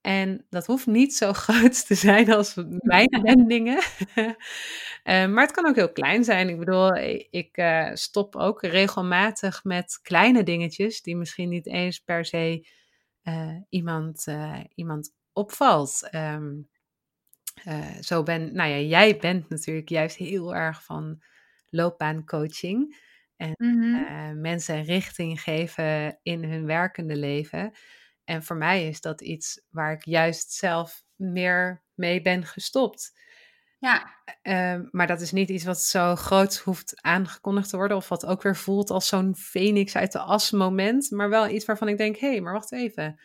En dat hoeft niet zo <laughs> groot te zijn als mijn <laughs> wendingen. uh, <laughs> maar het kan ook heel klein zijn. Ik bedoel, ik uh, stop ook regelmatig met kleine dingetjes die misschien niet eens per se uh, iemand, iemand opvalt. Um, zo ben, nou ja, jij bent natuurlijk juist heel erg van loopbaancoaching. En mm-hmm. mensen richting geven in hun werkende leven. En voor mij is dat iets waar ik juist zelf meer mee ben gestopt. Ja. Uh, maar dat is niet iets wat zo groot hoeft aangekondigd te worden. Of wat ook weer voelt als zo'n phoenix uit de as moment. Maar wel iets waarvan ik denk, hé, hey, maar wacht even.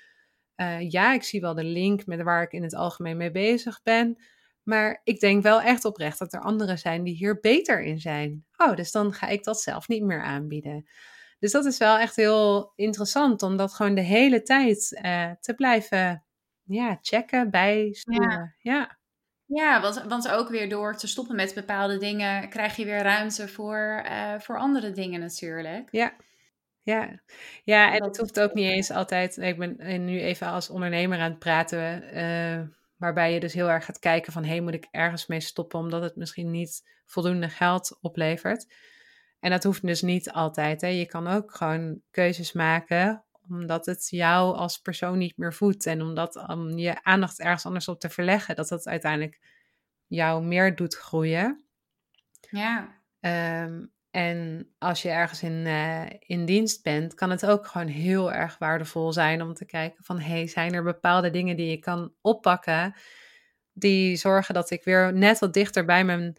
Uh, ja, ik zie wel de link met waar ik in het algemeen mee bezig ben. Maar ik denk wel echt oprecht dat er anderen zijn die hier beter in zijn. Oh, dus dan ga ik dat zelf niet meer aanbieden. Dus dat is wel echt heel interessant om dat gewoon de hele tijd uh, te blijven ja, checken, bijsturen. Ja. ja. Ja, want, want ook weer door te stoppen met bepaalde dingen krijg je weer ruimte voor, uh, voor andere dingen natuurlijk. Ja, ja. ja en het hoeft ook niet eens altijd. Ik ben nu even als ondernemer aan het praten, uh, waarbij je dus heel erg gaat kijken van hé, hey, moet ik ergens mee stoppen omdat het misschien niet voldoende geld oplevert. En dat hoeft dus niet altijd. Hè. Je kan ook gewoon keuzes maken omdat het jou als persoon niet meer voedt. En omdat om je aandacht ergens anders op te verleggen, dat dat uiteindelijk jou meer doet groeien. Ja. Um, en als je ergens in, uh, in dienst bent, kan het ook gewoon heel erg waardevol zijn om te kijken van, hey, zijn er bepaalde dingen die je kan oppakken die zorgen dat ik weer net wat dichter bij mijn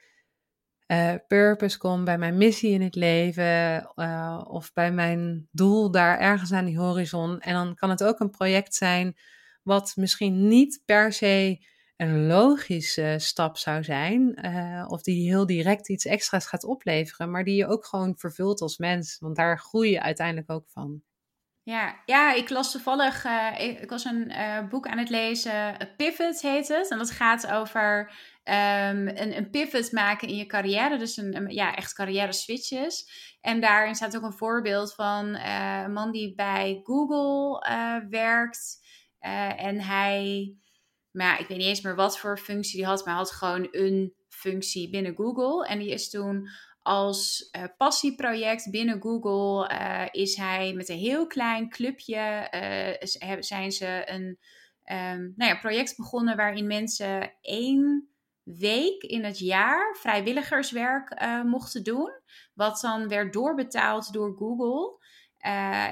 uh, purpose kom, bij mijn missie in het leven uh, of bij mijn doel daar ergens aan die horizon. En dan kan het ook een project zijn wat misschien niet per se een logische stap zou zijn, uh, of die heel direct iets extra's gaat opleveren, maar die je ook gewoon vervult als mens, want daar groei je uiteindelijk ook van. Ja, ja, ik las toevallig, ik, was een boek aan het lezen, Pivot heet het. En dat gaat over um, een, een, pivot maken in je carrière. Dus een, ja, echt carrière switches. En daarin staat ook een voorbeeld van uh, een man die bij Google werkt. en hij, maar ja, ik weet niet eens meer wat voor functie die had, maar hij had gewoon een functie binnen Google. En die is toen als passieproject binnen Google is hij met een heel klein clubje zijn ze een um, nou ja, project begonnen waarin mensen één week in het jaar vrijwilligerswerk mochten doen, wat dan werd doorbetaald door Google.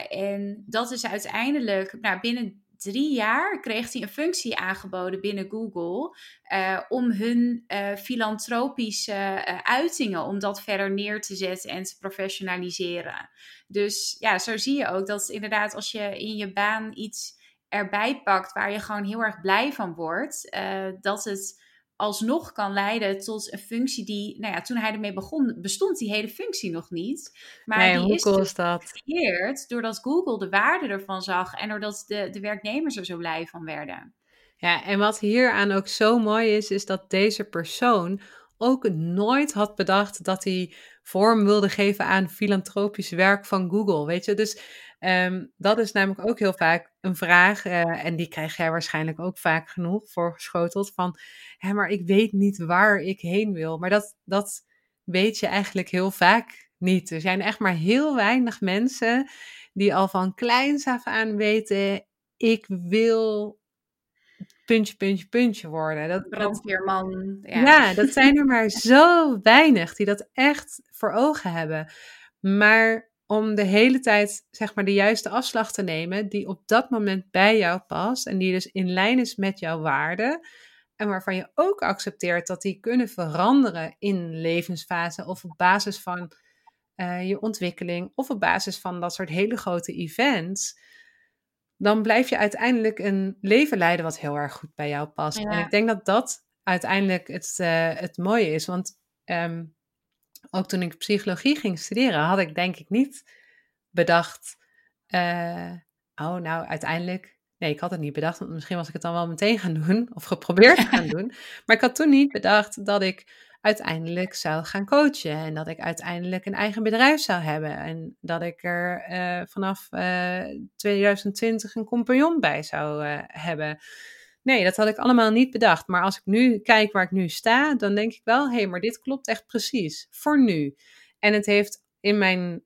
en dat is uiteindelijk nou, binnen drie jaar kreeg hij een functie aangeboden binnen Google uh, om hun uh, filantropische uh, uitingen, om dat verder neer te zetten en te professionaliseren. Dus ja, zo zie je ook dat inderdaad als je in je baan iets erbij pakt waar je gewoon heel erg blij van wordt, dat het alsnog kan leiden tot een functie die, nou ja, toen hij ermee begon, bestond die hele functie nog niet. Maar nee, die is cool dus gecreëerd doordat Google de waarde ervan zag en doordat de, de werknemers er zo blij van werden. Ja, en wat hieraan ook zo mooi is, is dat deze persoon ook nooit had bedacht dat hij vorm wilde geven aan filantropisch werk van Google. Weet je, dus um, dat is namelijk ook heel vaak een vraag, uh, en die krijg jij waarschijnlijk ook vaak genoeg voorgeschoteld, van, hé, maar ik weet niet waar ik heen wil. Maar dat, dat weet je eigenlijk heel vaak niet. Er zijn echt maar heel weinig mensen die al van kleins af aan weten, ik wil puntje, puntje, puntje worden. Dat, Brandweerman. Ja. ja, dat zijn er maar zo weinig die dat echt voor ogen hebben. Maar om de hele tijd zeg maar de juiste afslag te nemen die op dat moment bij jou past en die dus in lijn is met jouw waarden en waarvan je ook accepteert dat die kunnen veranderen in levensfase of op basis van uh, je ontwikkeling of op basis van dat soort hele grote events, dan blijf je uiteindelijk een leven leiden wat heel erg goed bij jou past. Ja. En ik denk dat dat uiteindelijk het, uh, het mooie is, want um, ook toen ik psychologie ging studeren, had ik denk ik niet bedacht, oh nou uiteindelijk, nee ik had het niet bedacht, want misschien was ik het dan wel meteen gaan doen <laughs> of geprobeerd gaan <laughs> doen. Maar ik had toen niet bedacht dat ik uiteindelijk zou gaan coachen. En dat ik uiteindelijk een eigen bedrijf zou hebben. En dat ik er uh, vanaf uh, eh, 2020 een compagnon bij zou hebben. Nee, dat had ik allemaal niet bedacht. Maar als ik nu kijk waar ik nu sta, dan denk ik wel: hé, hey, maar dit klopt echt precies voor nu. En het heeft in mijn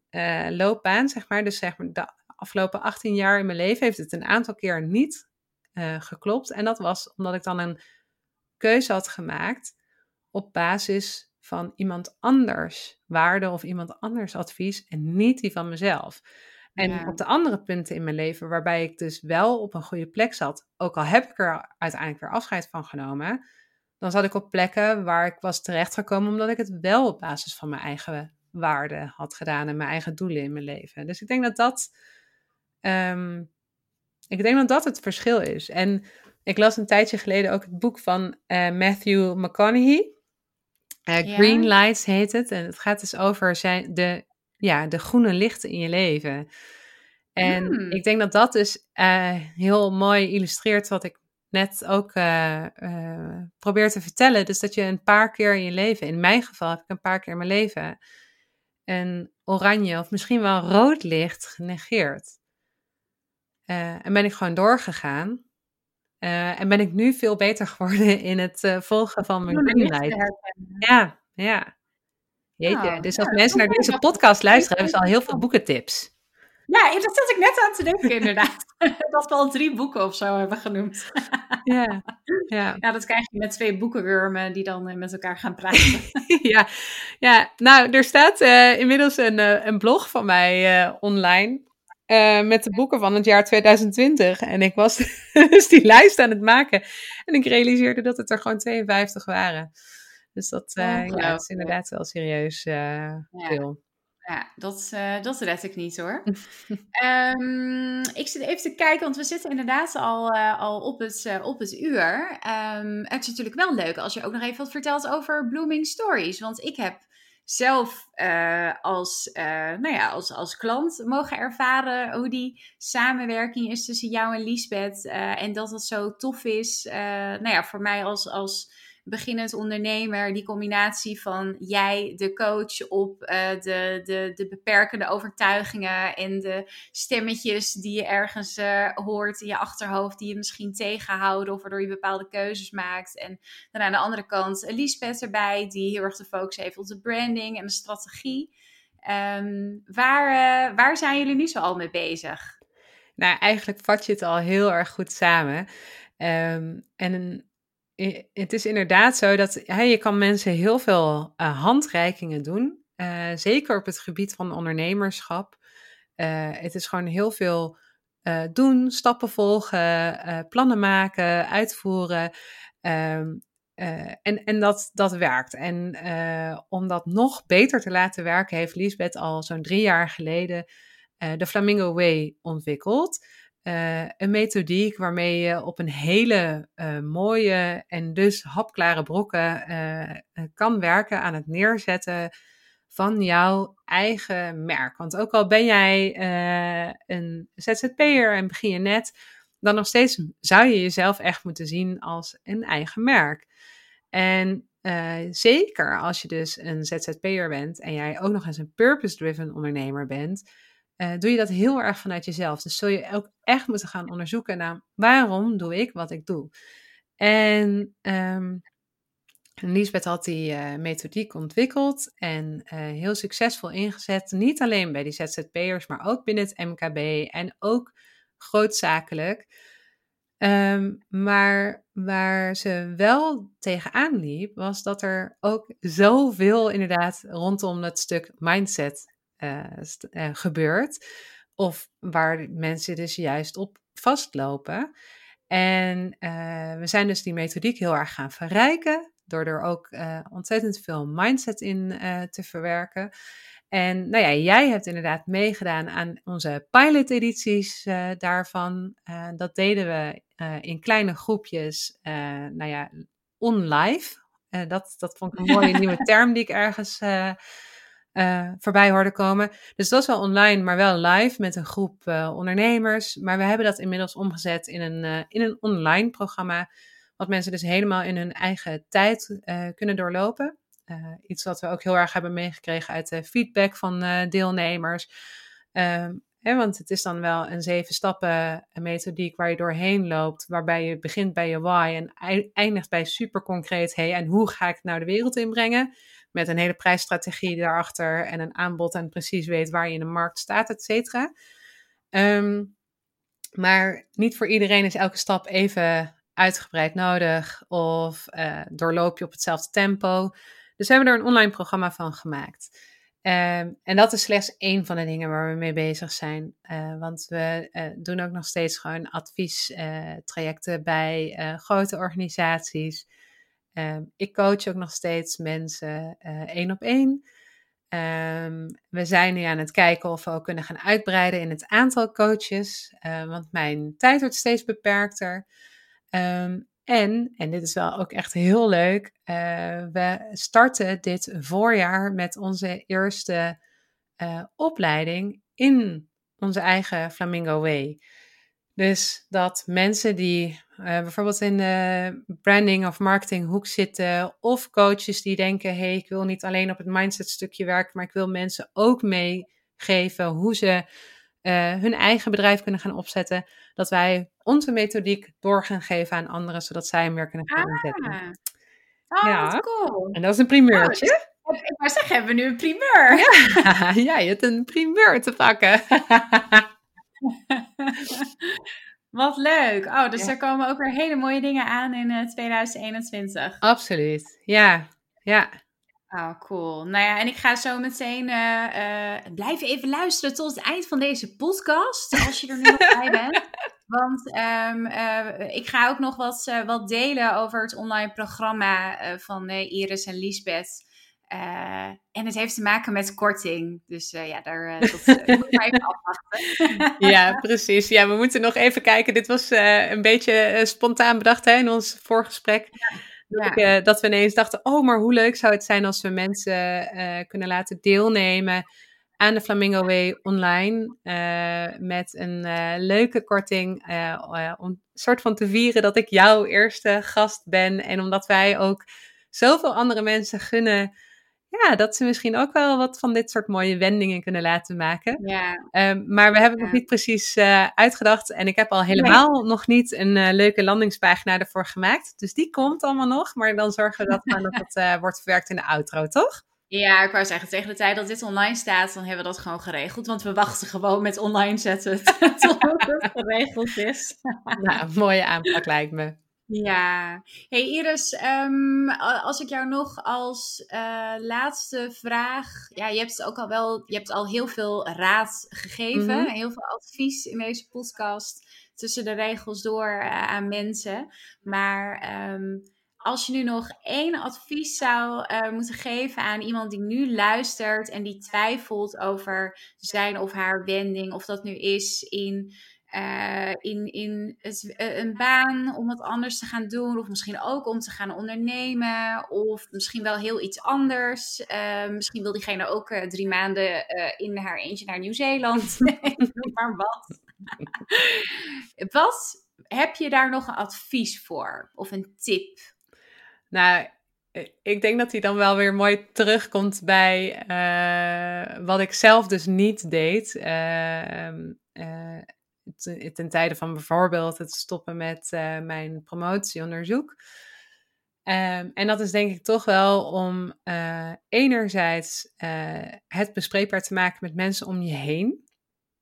loopbaan, zeg maar, dus zeg maar de afgelopen 18 jaar in mijn leven, heeft het een aantal keer niet geklopt. En dat was omdat ik dan een keuze had gemaakt op basis van iemand anders waarde of iemand anders advies en niet die van mezelf. En op de andere punten in mijn leven, waarbij ik dus wel op een goede plek zat, ook al heb ik er uiteindelijk weer afscheid van genomen, dan zat ik op plekken waar ik was terechtgekomen omdat ik het wel op basis van mijn eigen waarden had gedaan en mijn eigen doelen in mijn leven. Dus ik denk dat dat, ehm, ik denk dat dat het verschil is. En ik las een tijdje geleden ook het boek van uh, Matthew McConaughey. Uh, Green Lights heet het. En het gaat dus over zijn, de, ja, de groene lichten in je leven. En hmm. ik denk dat dat dus uh, heel mooi illustreert wat ik net ook uh, probeer te vertellen. Dus dat je een paar keer in je leven, in mijn geval heb ik een paar keer in mijn leven, een oranje of misschien wel rood licht genegeerd. en ben ik gewoon doorgegaan. En ben ik nu veel beter <laughs> geworden in het volgen van mijn greenlight. Ja, ja. Jeetje, nou, dus als mensen naar deze podcast luisteren, hebben ze al heel veel boekentips. Ja, dat zat ik net aan te denken inderdaad. <laughs> dat we al drie boeken of zo hebben genoemd. ja, ja. <laughs> ja, dat krijg je met twee boekenwurmen die dan eh, met elkaar gaan praten. <laughs> ja, ja, nou, er staat uh, inmiddels een, uh, een blog van mij uh, online. Met de boeken van het jaar 2020. En ik was dus die lijst aan het maken. En ik realiseerde dat het er gewoon 52 waren. Dus dat ja, is inderdaad wel serieus uh, veel. Ja, dat, dat red ik niet hoor. um, <laughs> ik zit even te kijken, want we zitten inderdaad al, al op, het, op het uur. Um, het is natuurlijk wel leuk als je ook nog even wat vertelt over Blooming Stories. Want ik heb zelf als, nou ja, als, als klant mogen ervaren hoe die samenwerking is tussen jou en Lisbeth. Uh, en dat het zo tof is. nou ja, voor mij als, als beginnend ondernemer, die combinatie van jij, de coach, op uh, de, de, de beperkende overtuigingen en de stemmetjes die je ergens uh, hoort in je achterhoofd, die je misschien tegenhouden of waardoor je bepaalde keuzes maakt. En dan aan de andere kant Lisbeth erbij, die heel erg de focus heeft op de branding en de strategie. Um, waar, uh, waar zijn jullie nu zo al mee bezig? Nou, eigenlijk vat je het al heel erg goed samen. Um, en het is inderdaad zo dat hè, je kan mensen heel veel uh, handreikingen doen. Uh, zeker op het gebied van ondernemerschap. Uh, het is gewoon heel veel doen, stappen volgen, plannen maken, uitvoeren. Um, en en dat, dat werkt. En om dat nog beter te laten werken, heeft Lisbeth al zo'n drie jaar geleden de Flamingo Way ontwikkeld. Uh, een methodiek waarmee je op een hele uh, mooie en dus hapklare brokken uh, kan werken aan het neerzetten van jouw eigen merk. Want ook al ben jij een ZZP'er en begin je net, dan nog steeds zou je jezelf echt moeten zien als een eigen merk. En zeker als je dus een ZZP'er bent en jij ook nog eens een purpose-driven ondernemer bent, uh, doe je dat heel erg vanuit jezelf. Dus zul je ook echt moeten gaan onderzoeken naar waarom doe ik wat ik doe. En um, Lisbeth had die uh, methodiek ontwikkeld en uh, heel succesvol ingezet. Niet alleen bij die ZZP'ers, maar ook binnen het MKB en ook grootzakelijk. Um, maar waar ze wel tegenaan liep, was dat er ook zoveel inderdaad rondom dat stuk mindset gebeurt. Of waar mensen dus juist op vastlopen. En uh, we zijn dus die methodiek heel erg gaan verrijken. Door er ook uh, ontzettend veel mindset in te verwerken. En nou ja, jij hebt inderdaad meegedaan aan onze pilot-edities daarvan. dat deden we in kleine groepjes, nou ja, on-live. dat, dat vond ik een mooie <laughs> nieuwe term die ik ergens uh, voorbij hoorde komen. Dus dat is wel online, maar wel live met een groep uh, ondernemers. Maar we hebben dat inmiddels omgezet in een, uh, in een online programma. Wat mensen dus helemaal in hun eigen tijd kunnen doorlopen. iets wat we ook heel erg hebben meegekregen uit de feedback van deelnemers. Um, hè, want het is dan wel een zeven stappen methodiek waar je doorheen loopt. Waarbij je begint bij je why en eindigt bij super concreet. Hey, en hoe ga ik het nou de wereld inbrengen? Met een hele prijsstrategie daarachter en een aanbod en precies weet waar je in de markt staat, et cetera. Ehm, maar niet voor iedereen is elke stap even uitgebreid nodig of uh, doorloop je op hetzelfde tempo. Dus we hebben er een online programma van gemaakt. Um, en dat is slechts één van de dingen waar we mee bezig zijn. Uh, want we uh, doen ook nog steeds gewoon adviestrajecten bij grote organisaties. Ehm, ik coach ook nog steeds mensen uh, één op één. Um, we zijn nu aan het kijken of we ook kunnen gaan uitbreiden in het aantal coaches, uh, want mijn tijd wordt steeds beperkter. Um, en, en dit is wel ook echt heel leuk, uh, we starten dit voorjaar met onze eerste opleiding in onze eigen Flamingo Way. Dus dat mensen die uh, bijvoorbeeld in de branding of marketing hoek zitten, of coaches die denken: hey, ik wil niet alleen op het mindset stukje werken, maar ik wil mensen ook meegeven hoe ze uh, hun eigen bedrijf kunnen gaan opzetten. Dat wij onze methodiek door gaan geven aan anderen, zodat zij hem weer kunnen gaan ah. inzetten. Oh, ja. cool. En dat is een primeurtje. Oh, ik wou zeggen, hebben we nu een primeur? Ja, <laughs> je hebt een primeur te pakken. <laughs> <laughs> Wat leuk. Oh, dus er komen ook weer hele mooie dingen aan in 2021. Eh, Absoluut. Ja, ja. Oh, cool. Nou ja, en ik ga zo meteen uh, uh, blijf even luisteren tot het eind van deze podcast, als je er nu nog bij bent. <laughs> Want um, uh, ik ga ook nog wat, wat delen over het online programma van Iris en Lisbeth. Uh, en het heeft te maken met korting. Dus uh, ja, daar uh, dat, moet maar even afwachten. <laughs> ja, precies. Ja, we moeten nog even kijken. Dit was een beetje spontaan bedacht hè, in ons voorgesprek. Ja. Dat, ik, dat, we ineens dachten, oh, maar hoe leuk zou het zijn als we mensen kunnen laten deelnemen aan de Flamingo Way online. met een leuke korting. om een soort van te vieren dat ik jouw eerste gast ben. En omdat wij ook zoveel andere mensen gunnen ja, dat ze misschien ook wel wat van dit soort mooie wendingen kunnen laten maken. Ja. Um, maar we hebben het nog niet precies uh, uitgedacht. En ik heb al helemaal nog niet een uh, leuke landingspagina ervoor gemaakt. Dus die komt allemaal nog. Maar dan zorgen we dat, dat het uh, wordt verwerkt in de outro, toch? Ja, ik wou zeggen, tegen de tijd dat dit online staat, dan hebben we dat gewoon geregeld. Want we wachten gewoon met online zetten <laughs> tot het geregeld is. <laughs> nou, mooie aanpak lijkt me. Ja, hey Iris, um, als ik jou nog als uh, laatste vraag. Ja, je hebt ook al wel, je hebt al heel veel raad gegeven, mm -hmm. heel veel advies in deze podcast tussen de regels door uh, aan mensen. Maar um, als je nu nog één advies zou uh, moeten geven aan iemand die nu luistert en die twijfelt over zijn of haar wending, of dat nu is in uh, in, in uh, een baan om wat anders te gaan doen, of misschien ook om te gaan ondernemen, of misschien wel heel iets anders. Uh, misschien wil diegene ook drie maanden in haar eentje naar Nieuw-Zeeland. <laughs> maar wat. <laughs> wat heb je daar nog een advies voor of een tip? Nou, ik denk dat hij dan wel weer mooi terugkomt bij wat ik zelf dus niet deed ten tijde van bijvoorbeeld het stoppen met uh, mijn promotieonderzoek. Um, en dat is denk ik toch wel om uh, enerzijds het bespreekbaar te maken met mensen om je heen.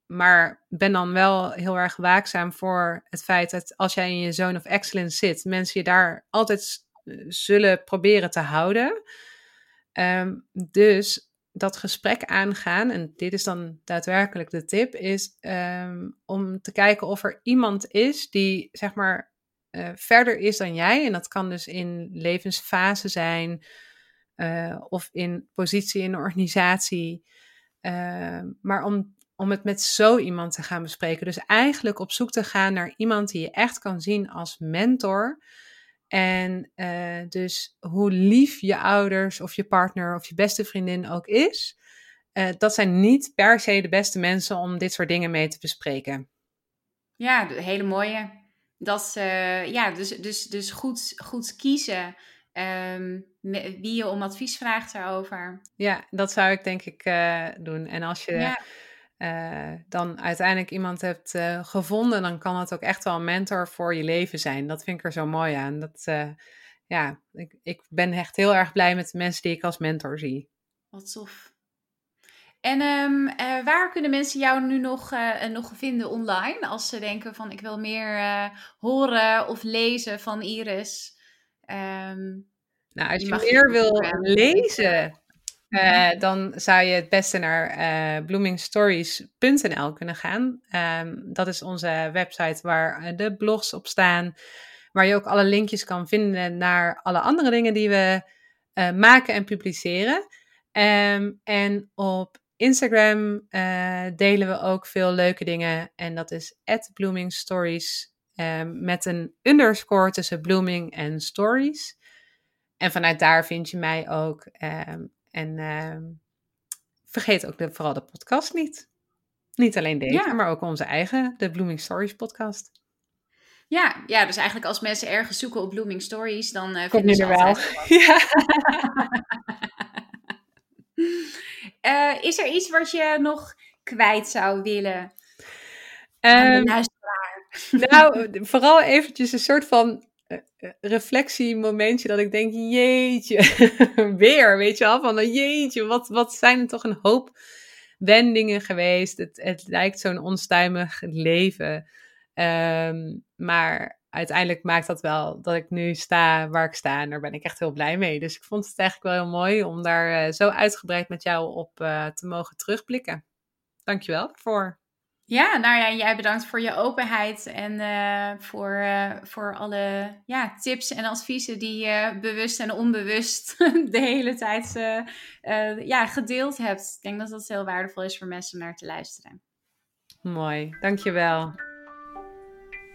Maar ben dan wel heel erg waakzaam voor het feit dat als jij in je zone of excellence zit, mensen je daar altijd zullen proberen te houden. Um, dus dat gesprek aangaan, en dit is dan daadwerkelijk de tip, is um, om te kijken of er iemand is die zeg maar uh, verder is dan jij. En dat kan dus in levensfase zijn uh, of in positie in een organisatie. Uh, maar om, om het met zo iemand te gaan bespreken. Dus eigenlijk op zoek te gaan naar iemand die je echt kan zien als mentor. En uh, dus hoe lief je ouders of je partner of je beste vriendin ook is, dat zijn niet per se de beste mensen om dit soort dingen mee te bespreken. Ja, hele mooie. Dat, uh, ja, dus, dus, dus goed, goed kiezen um, wie je om advies vraagt daarover. Ja, dat zou ik denk ik doen. En als je ja. Uh, dan uiteindelijk iemand hebt gevonden, dan kan het ook echt wel een mentor voor je leven zijn. Dat vind ik er zo mooi aan. Dat, ja, ik, ik ben echt heel erg blij met de mensen die ik als mentor zie. Wat tof. En um, uh, waar kunnen mensen jou nu nog, nog vinden online? Als ze denken van ik wil meer horen of lezen van Iris. Um, nou, als je, je meer wil lezen, dan zou je het beste naar bloomingstories.nl kunnen gaan. Um, dat is onze website waar de blogs op staan. Waar je ook alle linkjes kan vinden naar alle andere dingen die we maken en publiceren. Um, en op Instagram uh, delen we ook veel leuke dingen. En dat is Blooming Stories. Um, met een underscore tussen blooming en stories. En vanuit daar vind je mij ook. En um, vergeet ook de, vooral de podcast niet. Niet alleen deze, ja. maar ook onze eigen, de Blooming Stories podcast. Ja, ja, dus eigenlijk als mensen ergens zoeken op Blooming Stories, dan uh, vinden ze er wel. <laughs> Ja. Uh, <laughs> is er iets wat je nog kwijt zou willen? Um, nou, vooral eventjes een soort van reflectiemomentje dat ik denk, jeetje, <laughs> weer, weet je wel, van oh, jeetje, wat, wat zijn er toch een hoop wendingen geweest. Het, het lijkt zo'n onstuimig leven. Um, maar uiteindelijk maakt dat wel dat ik nu sta waar ik sta. En daar ben ik echt heel blij mee. Dus ik vond het eigenlijk wel heel mooi om daar zo uitgebreid met jou op te mogen terugblikken. Dankjewel voor. Ja, nou ja, jij bedankt voor je openheid en uh, voor, voor alle ja, tips en adviezen die je bewust en onbewust <laughs> de hele tijd ja, gedeeld hebt. Ik denk dat dat heel waardevol is voor mensen om naar te luisteren. Mooi, dankjewel.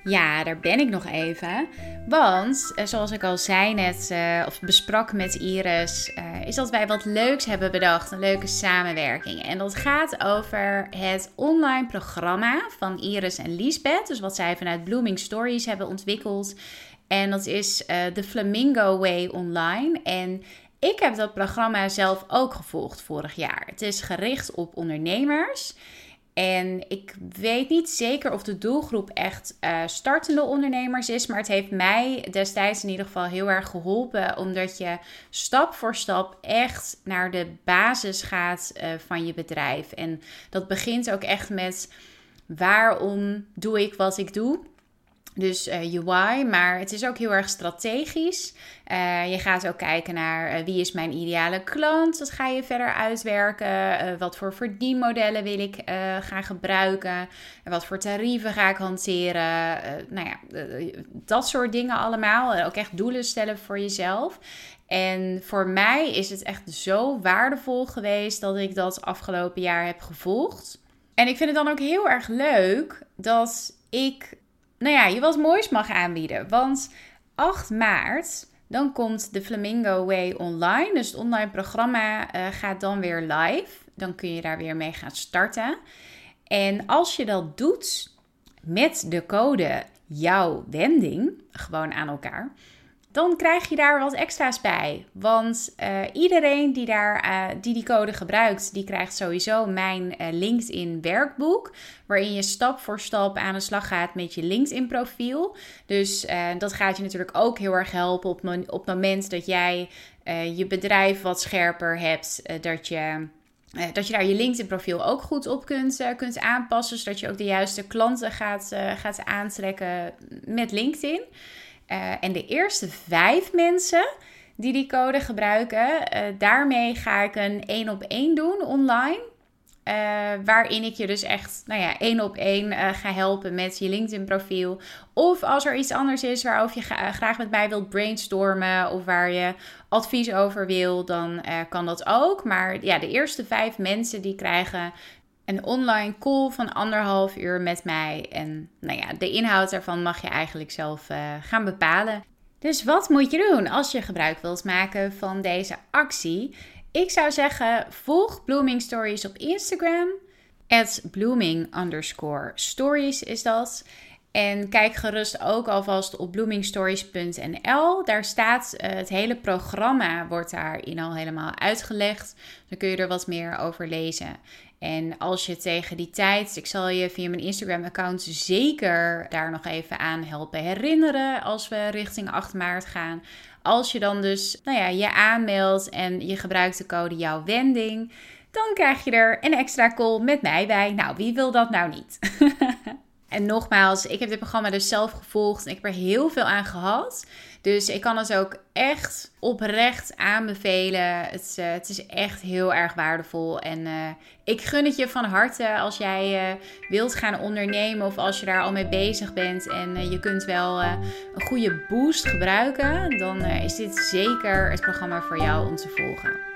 Ja, daar ben ik nog even. Want, eh, zoals ik al zei net, uh, of besprak met Iris, uh, is dat wij wat leuks hebben bedacht. Een leuke samenwerking. En dat gaat over het online programma van Iris en Liesbeth. Dus wat zij vanuit Blooming Stories hebben ontwikkeld. En dat is de Flamingo Way Online. En ik heb dat programma zelf ook gevolgd vorig jaar. Het is gericht op ondernemers. En ik weet niet zeker of de doelgroep echt uh, startende ondernemers is, maar het heeft mij destijds in ieder geval heel erg geholpen, omdat je stap voor stap echt naar de basis gaat uh, van je bedrijf. En dat begint ook echt met waarom doe ik wat ik doe? Dus uh, je why, maar het is ook heel erg strategisch. Uh, je gaat ook kijken naar uh, wie is mijn ideale klant. Dat ga je verder uitwerken. wat voor verdienmodellen wil ik gaan gebruiken. wat voor tarieven ga ik hanteren. nou ja, dat soort dingen allemaal. ook echt doelen stellen voor jezelf. En voor mij is het echt zo waardevol geweest dat ik dat afgelopen jaar heb gevolgd. En ik vind het dan ook heel erg leuk dat ik nou ja, je wat moois mag aanbieden. Want 8 maart, dan komt de Flamingo Way online. Dus het online programma uh, gaat dan weer live. Dan kun je daar weer mee gaan starten. En als je dat doet met de code jouw wending, gewoon aan elkaar, dan krijg je daar wat extra's bij. Want uh, iedereen die, daar, uh, die die code gebruikt, die krijgt sowieso mijn uh, LinkedIn werkboek. Waarin je stap voor stap aan de slag gaat met je LinkedIn profiel. Dus dat gaat je natuurlijk ook heel erg helpen op, op het moment dat jij je bedrijf wat scherper hebt. dat je... dat je daar je LinkedIn-profiel ook goed op kunt, kunt aanpassen. Zodat je ook de juiste klanten gaat, gaat aantrekken met LinkedIn. Uh, en de eerste vijf mensen die die code gebruiken, uh, daarmee ga ik een één op één doen online. Uh, waarin ik je dus echt, nou ja, één op één ga helpen met je LinkedIn profiel. Of als er iets anders is waarover je graag met mij wilt brainstormen of waar je advies over wil, dan kan dat ook. Maar ja, de eerste vijf mensen die krijgen een online call van anderhalf uur met mij. En nou ja, de inhoud daarvan mag je eigenlijk zelf uh, gaan bepalen. Dus wat moet je doen als je gebruik wilt maken van deze actie? Ik zou zeggen, volg Blooming Stories op Instagram. Blooming underscore stories is dat. En kijk gerust ook alvast op bloomingstories.nl. Daar staat uh, het hele programma, wordt daarin al helemaal uitgelegd. Dan kun je er wat meer over lezen. En als je tegen die tijd, ik zal je via mijn Instagram-account zeker daar nog even aan helpen herinneren als we richting 8 maart gaan. Als je dan dus nou ja, je aanmeldt en je gebruikt de code jouw wending, dan krijg je er een extra call met mij bij. Nou, wie wil dat nou niet? <laughs> En nogmaals, ik heb dit programma dus zelf gevolgd en ik heb er heel veel aan gehad. Dus ik kan het ook echt oprecht aanbevelen. Het, uh, het is echt heel erg waardevol. En uh, ik gun het je van harte als jij uh, wilt gaan ondernemen of als je daar al mee bezig bent en je kunt wel een goede boost gebruiken. Dan is dit zeker het programma voor jou om te volgen.